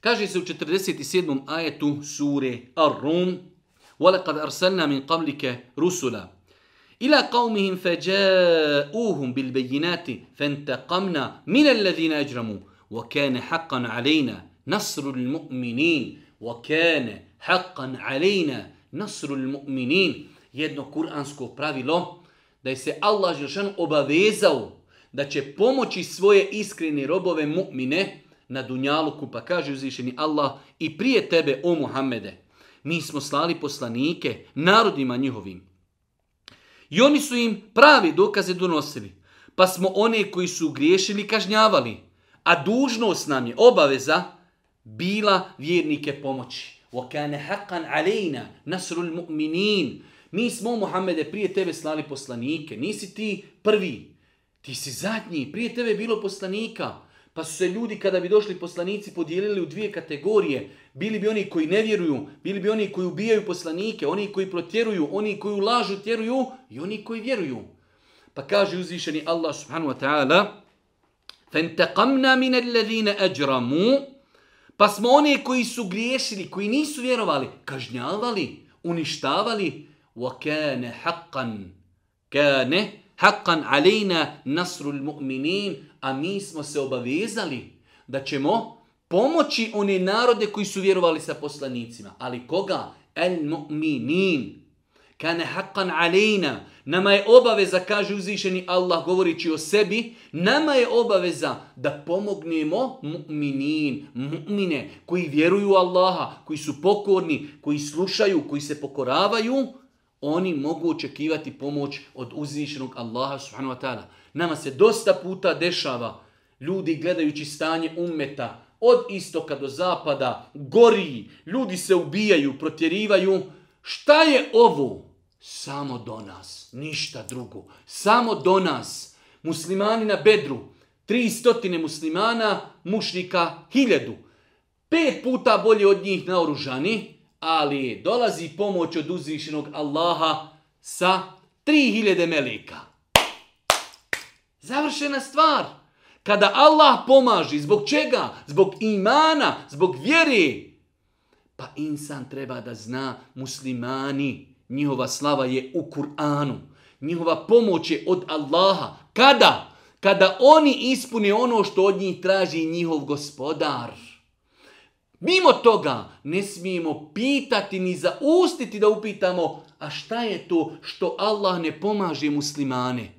Kaže se u 47. ajetu sure Ar-Rum وَلَقَدْ arsalna min qablika rusula" Ila qavmihim feđauhum bil bayinati fantaqamna min alladhina ajramu wa kana haqqan alejna nasrul mu'minin wa kana haqqan mu'minin jedno kuransko pravilo da je se Allah Žešan obavezao da će pomoći svoje iskrene robove mu'mine na Dunjaluku, pa kaže uzvišeni Allah i prije tebe, o Muhammede, mi smo slali poslanike narodima njihovim, i oni su im pravi dokaze donosili. Pa smo one koji su griješili kažnjavali. A dužnost nam je obaveza bila vjernike pomoći. وَكَانَ حَقًا عَلَيْنَا نَسْرُ الْمُؤْمِنِينَ Mi smo, Muhammede, prije tebe slali poslanike. Nisi ti prvi. Ti si zadnji. Prije tebe je bilo poslanika. Pa su se ljudi kada bi došli poslanici podijelili u dvije kategorije. Bili bi oni koji ne vjeruju, bili bi oni koji ubijaju poslanike, oni koji protjeruju, oni koji ulažu tjeruju i oni koji vjeruju. Pa kaže uzvišeni Allah subhanu wa ta'ala فَنْتَقَمْنَا مِنَ الَّذِينَ أَجْرَمُوا Pa smo oni koji su griješili, koji nisu vjerovali, kažnjavali, uništavali. وَكَانَ حَقًا كَانَ حَقًا عَلَيْنَا نَصْرُ الْمُؤْمِنِينَ a mi smo se obavezali da ćemo pomoći one narode koji su vjerovali sa poslanicima. Ali koga? El mu'minin. Kane haqqan alejna. Nama je obaveza, kaže uzvišeni Allah govorići o sebi, nama je obaveza da pomognemo mu'minin, mu'mine koji vjeruju Allaha, koji su pokorni, koji slušaju, koji se pokoravaju, oni mogu očekivati pomoć od uzvišenog Allaha subhanahu wa ta'ala. Nama se dosta puta dešava ljudi gledajući stanje ummeta od istoka do zapada, gori, ljudi se ubijaju, protjerivaju. Šta je ovo? Samo do nas, ništa drugo. Samo do nas. Muslimani na bedru, tri stotine muslimana, mušnika hiljadu. Pet puta bolje od njih naoružani, ali dolazi pomoć od uzvišenog Allaha sa tri hiljade meleka. Završena stvar. Kada Allah pomaži, zbog čega? Zbog imana, zbog vjeri. Pa insan treba da zna muslimani. Njihova slava je u Kur'anu. Njihova pomoć je od Allaha. Kada? Kada oni ispune ono što od njih traži njihov gospodar. Mimo toga ne smijemo pitati ni zaustiti da upitamo a šta je to što Allah ne pomaže muslimane?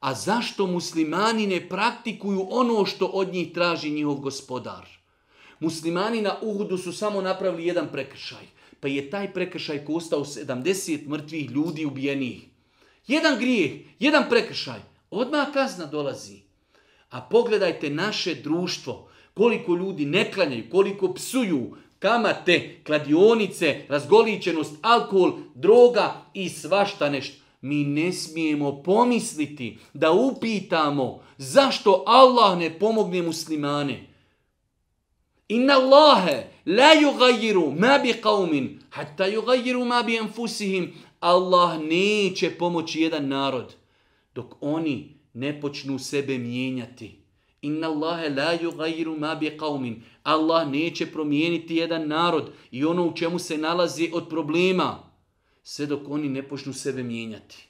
A zašto muslimani ne praktikuju ono što od njih traži njihov gospodar? Muslimani na Uhudu su samo napravili jedan prekršaj. Pa je taj prekršaj kostao 70 mrtvih ljudi ubijenih. Jedan grijeh, jedan prekršaj. Odmah kazna dolazi. A pogledajte naše društvo. Koliko ljudi ne klanjaju, koliko psuju, kamate, kladionice, razgoličenost, alkohol, droga i svašta nešto mi ne smijemo pomisliti da upitamo zašto Allah ne pomogne muslimane. Inna Allahe la yugayiru ma bi qavmin hatta yugayiru ma bi enfusihim. Allah neće pomoći jedan narod dok oni ne počnu sebe mijenjati. Inna Allahe la yugayiru ma bi Allah neće promijeniti jedan narod i ono u čemu se nalazi od problema sve dok oni ne počnu sebe mijenjati.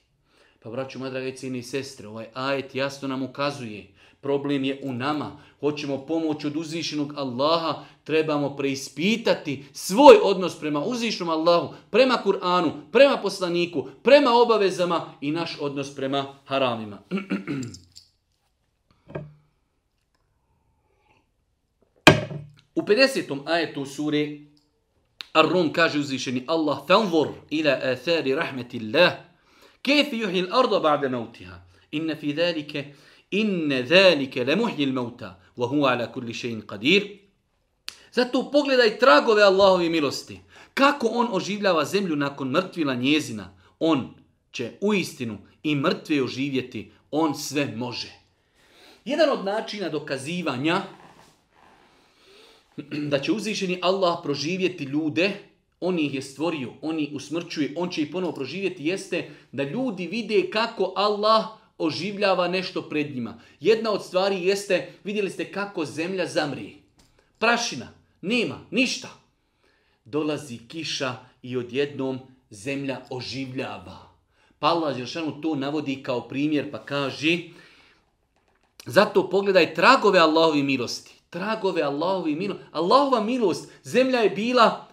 Pa braću, moja draga i sestre, ovaj ajet jasno nam ukazuje. Problem je u nama. Hoćemo pomoć od uzvišenog Allaha, trebamo preispitati svoj odnos prema uzvišenom Allahu, prema Kur'anu, prema poslaniku, prema obavezama i naš odnos prema haramima. U 50. ajetu sure Ar-Rum kaže uzvišeni Allah, fanvor ila athari Allah. kef juhi l-arda ba'da mautiha? inna fi dhalike, inne dhalike le muhji l-mauta, wa huwa ala kulli še'in qadir. Zato pogledaj tragove Allahove milosti. Kako on oživljava zemlju nakon mrtvila njezina. On će u istinu i mrtve oživjeti. On sve može. Jedan od načina dokazivanja da će uzvišeni Allah proživjeti ljude, on ih je stvorio, on ih usmrćuje, on će ih ponovo proživjeti, jeste da ljudi vide kako Allah oživljava nešto pred njima. Jedna od stvari jeste, vidjeli ste kako zemlja zamrije. Prašina, nema, ništa. Dolazi kiša i odjednom zemlja oživljava. Pa Allah to navodi kao primjer pa kaže zato pogledaj tragove Allahove milosti. Tragove Allahovi milost. Allahova milost, zemlja je bila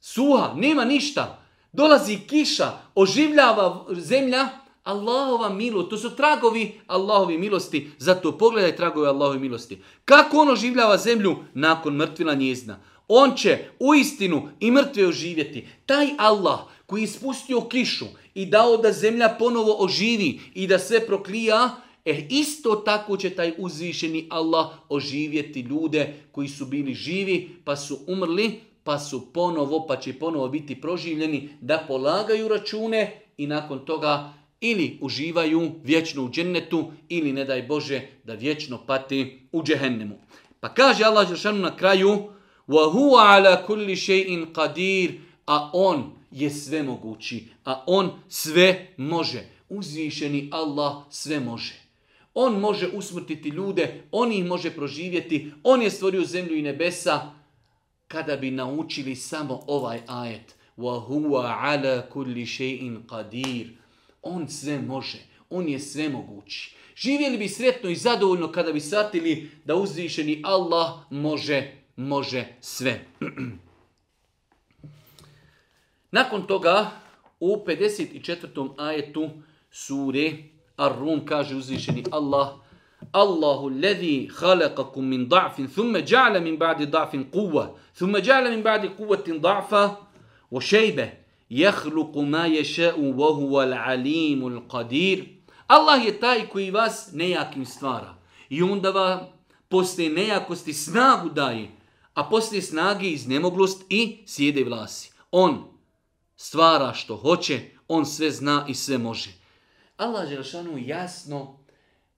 suha, nema ništa. Dolazi kiša, oživljava zemlja, Allahova milost, to su tragovi Allahovi milosti. Zato pogledaj tragove Allahovi milosti. Kako on oživljava zemlju nakon mrtvila njezna? On će u istinu i mrtve oživjeti. Taj Allah koji je spustio kišu i dao da zemlja ponovo oživi i da sve proklija, E isto tako će taj uzvišeni Allah oživjeti ljude koji su bili živi pa su umrli pa su ponovo pa će ponovo biti proživljeni da polagaju račune i nakon toga ili uživaju vječno u džennetu ili ne daj Bože da vječno pati u džehennemu. Pa kaže Allah Žešanu na kraju وَهُوَ عَلَى كُلِّ شَيْءٍ قَدِيرٍ A on je sve mogući, a on sve može. Uzvišeni Allah sve može. On može usmrtiti ljude, on ih može proživjeti, on je stvorio zemlju i nebesa. Kada bi naučili samo ovaj ajet, وَهُوَ عَلَى كُلِّ On sve može, on je sve mogući. Živjeli bi sretno i zadovoljno kada bi shvatili da uzvišeni Allah može, može sve. Nakon toga u 54. ajetu sure Ar-Rum kaže uzvišeni Allah, Allahu ledhi halakakum min da'fin, thumme ja'ala min ba'di da'fin kuva, thumme ja'ala min ba'di quwatin da'fa, wa šejbe, jehluku ma ješe'u, wa huwa al-alimu al-qadir. Allah je taj koji vas nejakim stvara. I onda vam poslije nejakosti snagu daje, a poslije snage iznemoglost i sjede vlasi. On stvara što hoće, on sve zna i sve može. Allah Želšanu jasno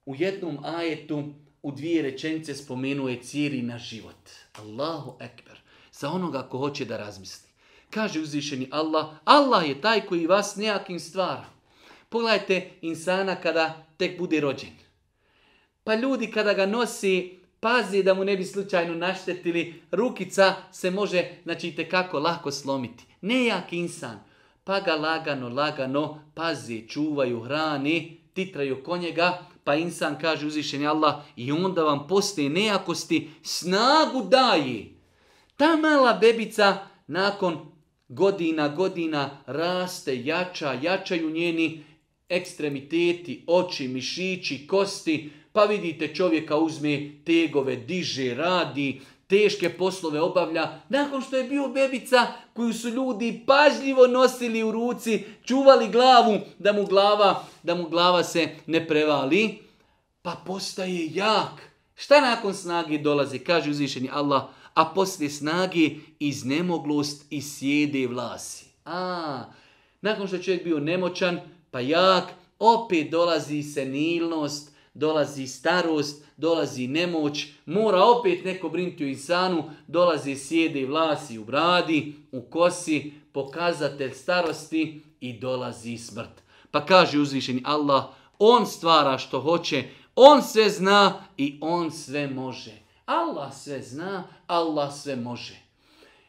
u jednom ajetu u dvije rečenice spomenuje cijeli na život. Allahu ekber. Za onoga ko hoće da razmisli. Kaže uzvišeni Allah, Allah je taj koji vas nejakim stvara. Pogledajte insana kada tek bude rođen. Pa ljudi kada ga nosi, pazi da mu ne bi slučajno naštetili, rukica se može, znači, kako lako slomiti. Nejak insan pa ga lagano, lagano pazi, čuvaju, hrani, titraju konjega, pa insan kaže je Allah i onda vam poslije nejakosti snagu daji. Ta mala bebica nakon godina, godina raste, jača, jačaju njeni ekstremiteti, oči, mišići, kosti, pa vidite čovjeka uzme tegove, diže, radi, teške poslove obavlja, nakon što je bio bebica koju su ljudi pažljivo nosili u ruci, čuvali glavu da mu glava, da mu glava se ne prevali, pa postaje jak. Šta nakon snage dolazi? Kaže uzvišeni Allah, a poslije snage iznemoglost i sjede vlasi. A, nakon što je čovjek bio nemoćan, pa jak, opet dolazi senilnost, dolazi starost, dolazi nemoć, mora opet neko brinuti u insanu, dolazi sjede i vlasi u bradi, u kosi, pokazatelj starosti i dolazi smrt. Pa kaže uzvišeni Allah, on stvara što hoće, on sve zna i on sve može. Allah sve zna, Allah sve može.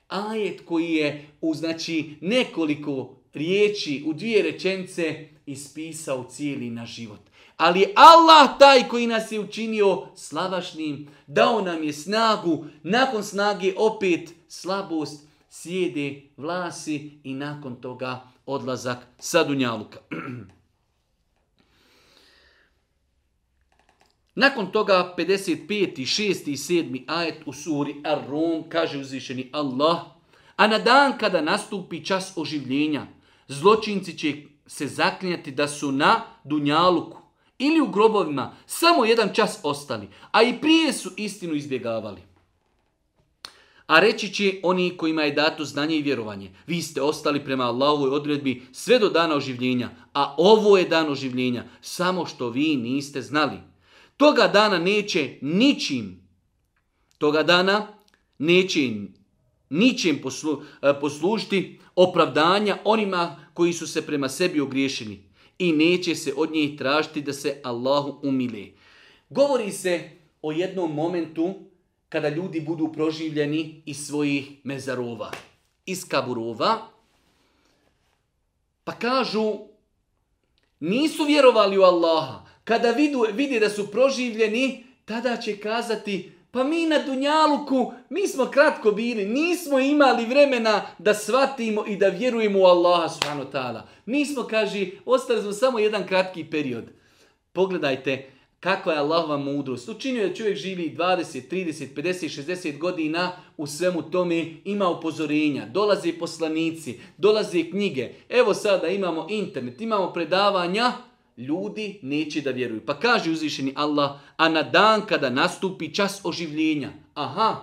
Ajet koji je u znači nekoliko riječi, u dvije rečence ispisao cijeli na život ali Allah taj koji nas je učinio slavašnim, dao nam je snagu, nakon snage opet slabost, sjede vlasi i nakon toga odlazak sa Dunjaluka. Nakon toga 55. 6. i 7. ajet u suri Ar-Rum kaže uzvišeni Allah A na dan kada nastupi čas oživljenja, zločinci će se zaklinjati da su na Dunjaluku ili u grobovima samo jedan čas ostali, a i prije su istinu izbjegavali. A reći će oni kojima je dato znanje i vjerovanje, vi ste ostali prema Allahovoj odredbi sve do dana oživljenja, a ovo je dan oživljenja, samo što vi niste znali. Toga dana neće ničim, toga dana neće ničim poslu, e, poslužiti opravdanja onima koji su se prema sebi ogriješili i neće se od njih tražiti da se Allahu umile. Govori se o jednom momentu kada ljudi budu proživljeni iz svojih mezarova, iz kaburova, pa kažu nisu vjerovali u Allaha. Kada vidu, vidi da su proživljeni, tada će kazati pa mi na Dunjaluku, mi smo kratko bili, nismo imali vremena da shvatimo i da vjerujemo u Allaha subhanahu ta'ala. Nismo, kaži, ostali smo samo jedan kratki period. Pogledajte kakva je Allahova mudrost. Učinio je da čovjek živi 20, 30, 50, 60 godina u svemu tome ima upozorenja. Dolaze poslanici, dolaze knjige. Evo sada imamo internet, imamo predavanja ljudi neće da vjeruju. Pa kaže uzvišeni Allah, a na dan kada nastupi čas oživljenja. Aha,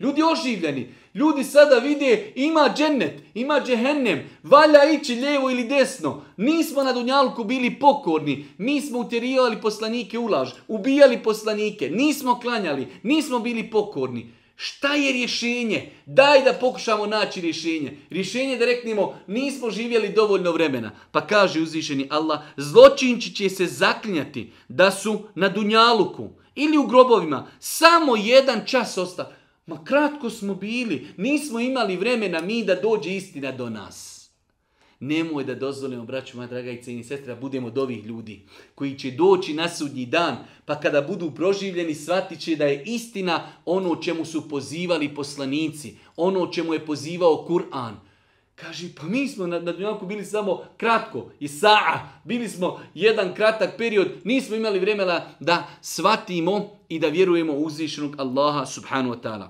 ljudi oživljeni. Ljudi sada vide ima džennet, ima džehennem, valja ići lijevo ili desno. Nismo na Dunjalku bili pokorni, nismo utjerivali poslanike u laž, ubijali poslanike, nismo klanjali, nismo bili pokorni. Šta je rješenje? Daj da pokušamo naći rješenje. Rješenje da reknemo nismo živjeli dovoljno vremena. Pa kaže uzvišeni Allah, zločinči će se zaklinjati da su na Dunjaluku ili u grobovima samo jedan čas ostali. Ma kratko smo bili, nismo imali vremena mi da dođe istina do nas. Nemoj da dozvolimo, braću moja draga i cijeni sestre, da budemo od ovih ljudi koji će doći na sudnji dan, pa kada budu proživljeni, shvatit će da je istina ono o čemu su pozivali poslanici, ono o čemu je pozivao Kur'an. Kaže, pa mi smo na, na bili samo kratko, i sa'a, bili smo jedan kratak period, nismo imali vremena da shvatimo i da vjerujemo u uzvišenog Allaha subhanu wa ta'ala.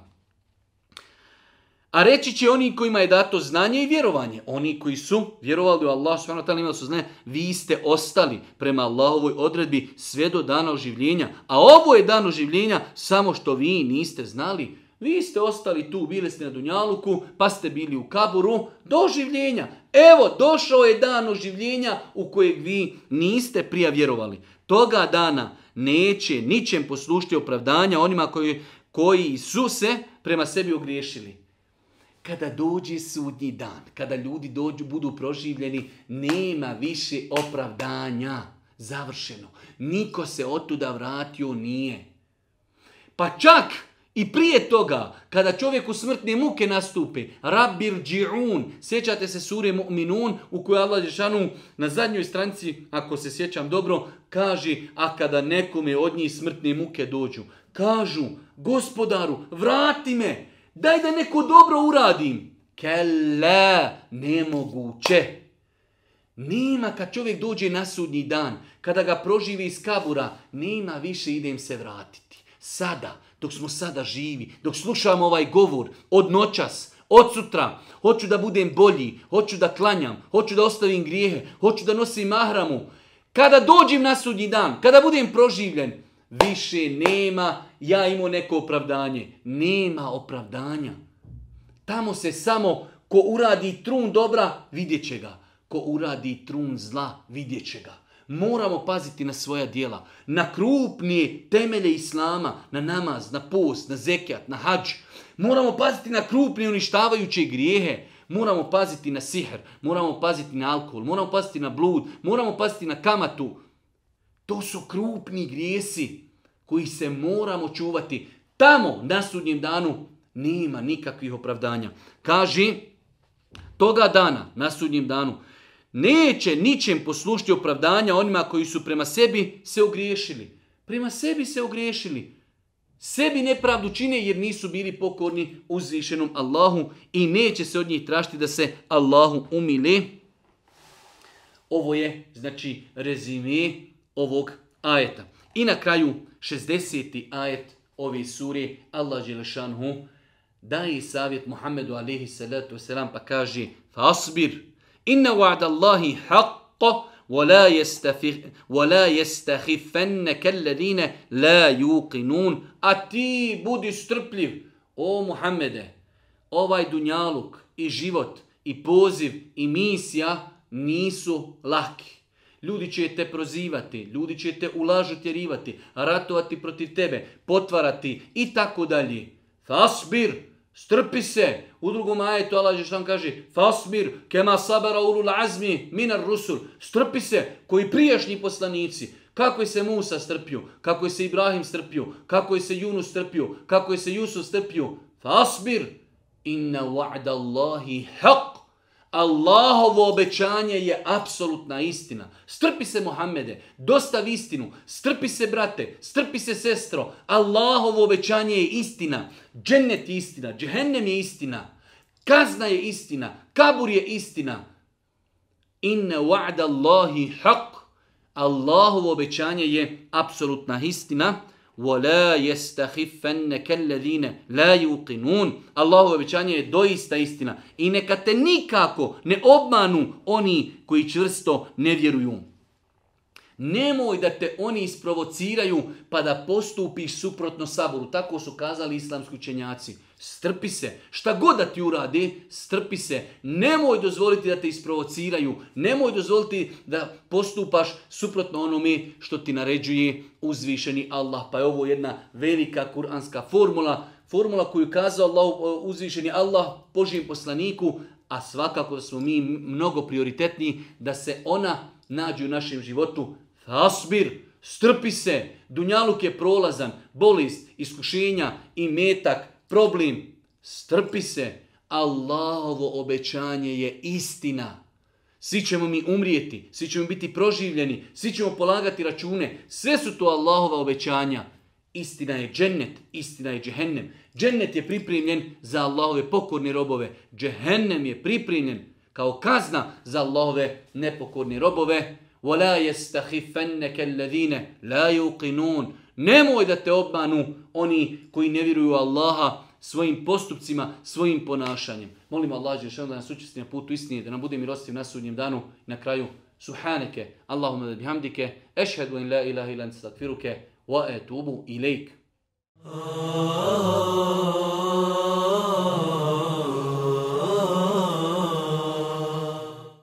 A reći će oni kojima je dato znanje i vjerovanje. Oni koji su vjerovali u Allah, ono imali su znanje, vi ste ostali prema Allahovoj odredbi sve do dana oživljenja. A ovo je dan oživljenja samo što vi niste znali. Vi ste ostali tu, bili ste na Dunjaluku, pa ste bili u Kaburu, do oživljenja. Evo, došao je dan oživljenja u kojeg vi niste prija vjerovali. Toga dana neće ničem poslušiti opravdanja onima koji, koji su se prema sebi ogriješili kada dođe sudnji dan, kada ljudi dođu, budu proživljeni, nema više opravdanja. Završeno. Niko se otuda vratio nije. Pa čak i prije toga, kada u smrtne muke nastupe, Rabir dži'un, sjećate se sure Mu'minun, u kojoj Allah na zadnjoj stranici, ako se sjećam dobro, kaže, a kada nekome od njih smrtne muke dođu, kažu, gospodaru, vrati me, Daj da neko dobro uradim. Kele, nemoguće. Nema kad čovjek dođe na sudnji dan, kada ga proživi iz kabura, nema više idem se vratiti. Sada, dok smo sada živi, dok slušamo ovaj govor, od noćas, od sutra, hoću da budem bolji, hoću da klanjam, hoću da ostavim grijehe, hoću da nosim mahramu. Kada dođem na sudnji dan, kada budem proživljen, više nema ja imao neko opravdanje. Nema opravdanja. Tamo se samo ko uradi trun dobra, vidjet će ga. Ko uradi trun zla, vidjet će ga. Moramo paziti na svoja dijela. Na krupnije temelje Islama, na namaz, na post, na zekjat, na hađ. Moramo paziti na krupnije uništavajuće grijehe. Moramo paziti na sihr, moramo paziti na alkohol, moramo paziti na blud, moramo paziti na kamatu. To su krupni grijesi koji se moramo čuvati tamo na sudnjem danu nema nikakvih opravdanja. Kaži, toga dana, na sudnjem danu, neće ničem poslušiti opravdanja onima koji su prema sebi se ogriješili. Prema sebi se ogriješili. Sebi nepravdu čine jer nisu bili pokorni uzvišenom Allahu i neće se od njih tražiti da se Allahu umili. Ovo je, znači, rezime ovog ajeta. I na kraju 60. ajet ove suri Allah Đelešanhu daje savjet Muhammedu alihi salatu wasalam pa kaže Fasbir, inna wa'da Allahi haqqa ولا يستخف ولا يستخفنك الذين لا يوقنون a ti budi strpljiv o Muhammede ovaj dunjaluk i život i poziv i misija nisu laki Ljudi će te prozivati, ljudi će te ulažutjerivati, rivati, ratovati protiv tebe, potvarati i tako dalje. Fasbir, strpi se. U drugom ajetu Allah kaže Fasbir, kema sabara ulul azmi, minar rusul. Strpi se, koji prijašnji poslanici. Kako je se Musa strpio, kako je se Ibrahim strpio, kako je se Junus strpio, kako je se Jusuf strpio. Fasbir, inna wa'da Allahi haq. Allahovo obećanje je apsolutna istina. Strpi se Mohamede, dostavi istinu, strpi se brate, strpi se sestro. Allahovo obećanje je istina. Džennet je istina, džehennem je istina. Kazna je istina, kabur je istina. Inne wa'da Allahi haq. Allahovo obećanje je apsolutna istina. وَلَا يَسْتَحِفَنَّكَ الَّذِينَ لَا يُقِنُونَ Allahu obećanje je doista istina. I neka te nikako ne obmanu oni koji čvrsto ne vjeruju. Nemoj da te oni isprovociraju pa da postupiš suprotno saboru. Tako su kazali islamski učenjaci. Strpi se. Šta god da ti urade, strpi se. Nemoj dozvoliti da te isprovociraju. Nemoj dozvoliti da postupaš suprotno onome što ti naređuje uzvišeni Allah. Pa je ovo jedna velika kuranska formula. Formula koju kazao Allah, uzvišeni Allah Božijem poslaniku, a svakako smo mi mnogo prioritetniji da se ona nađu u našem životu, Hasbir, strpi se, dunjaluk je prolazan, bolest, iskušenja i metak, problem. Strpi se, Allahovo obećanje je istina. Svi ćemo mi umrijeti, svi ćemo biti proživljeni, svi ćemo polagati račune. Sve su to Allahova obećanja. Istina je džennet, istina je džehennem. Džennet je pripremljen za Allahove pokorne robove. Džehennem je pripremljen kao kazna za Allahove nepokorne robove. وَلَا يَسْتَحِفَنَّكَ الَّذِينَ لَا يُقِنُونَ Nemoj da te obmanu oni koji ne vjeruju Allaha svojim postupcima, svojim ponašanjem. Molim Allah Žešan da nas učesti na putu istinije da nam bude milostiv na sudnjem danu na kraju. Subhaneke, Allahumma da bihamdike, ešhedu in la ilaha ilan stakfiruke, wa etubu ilajk. Ah.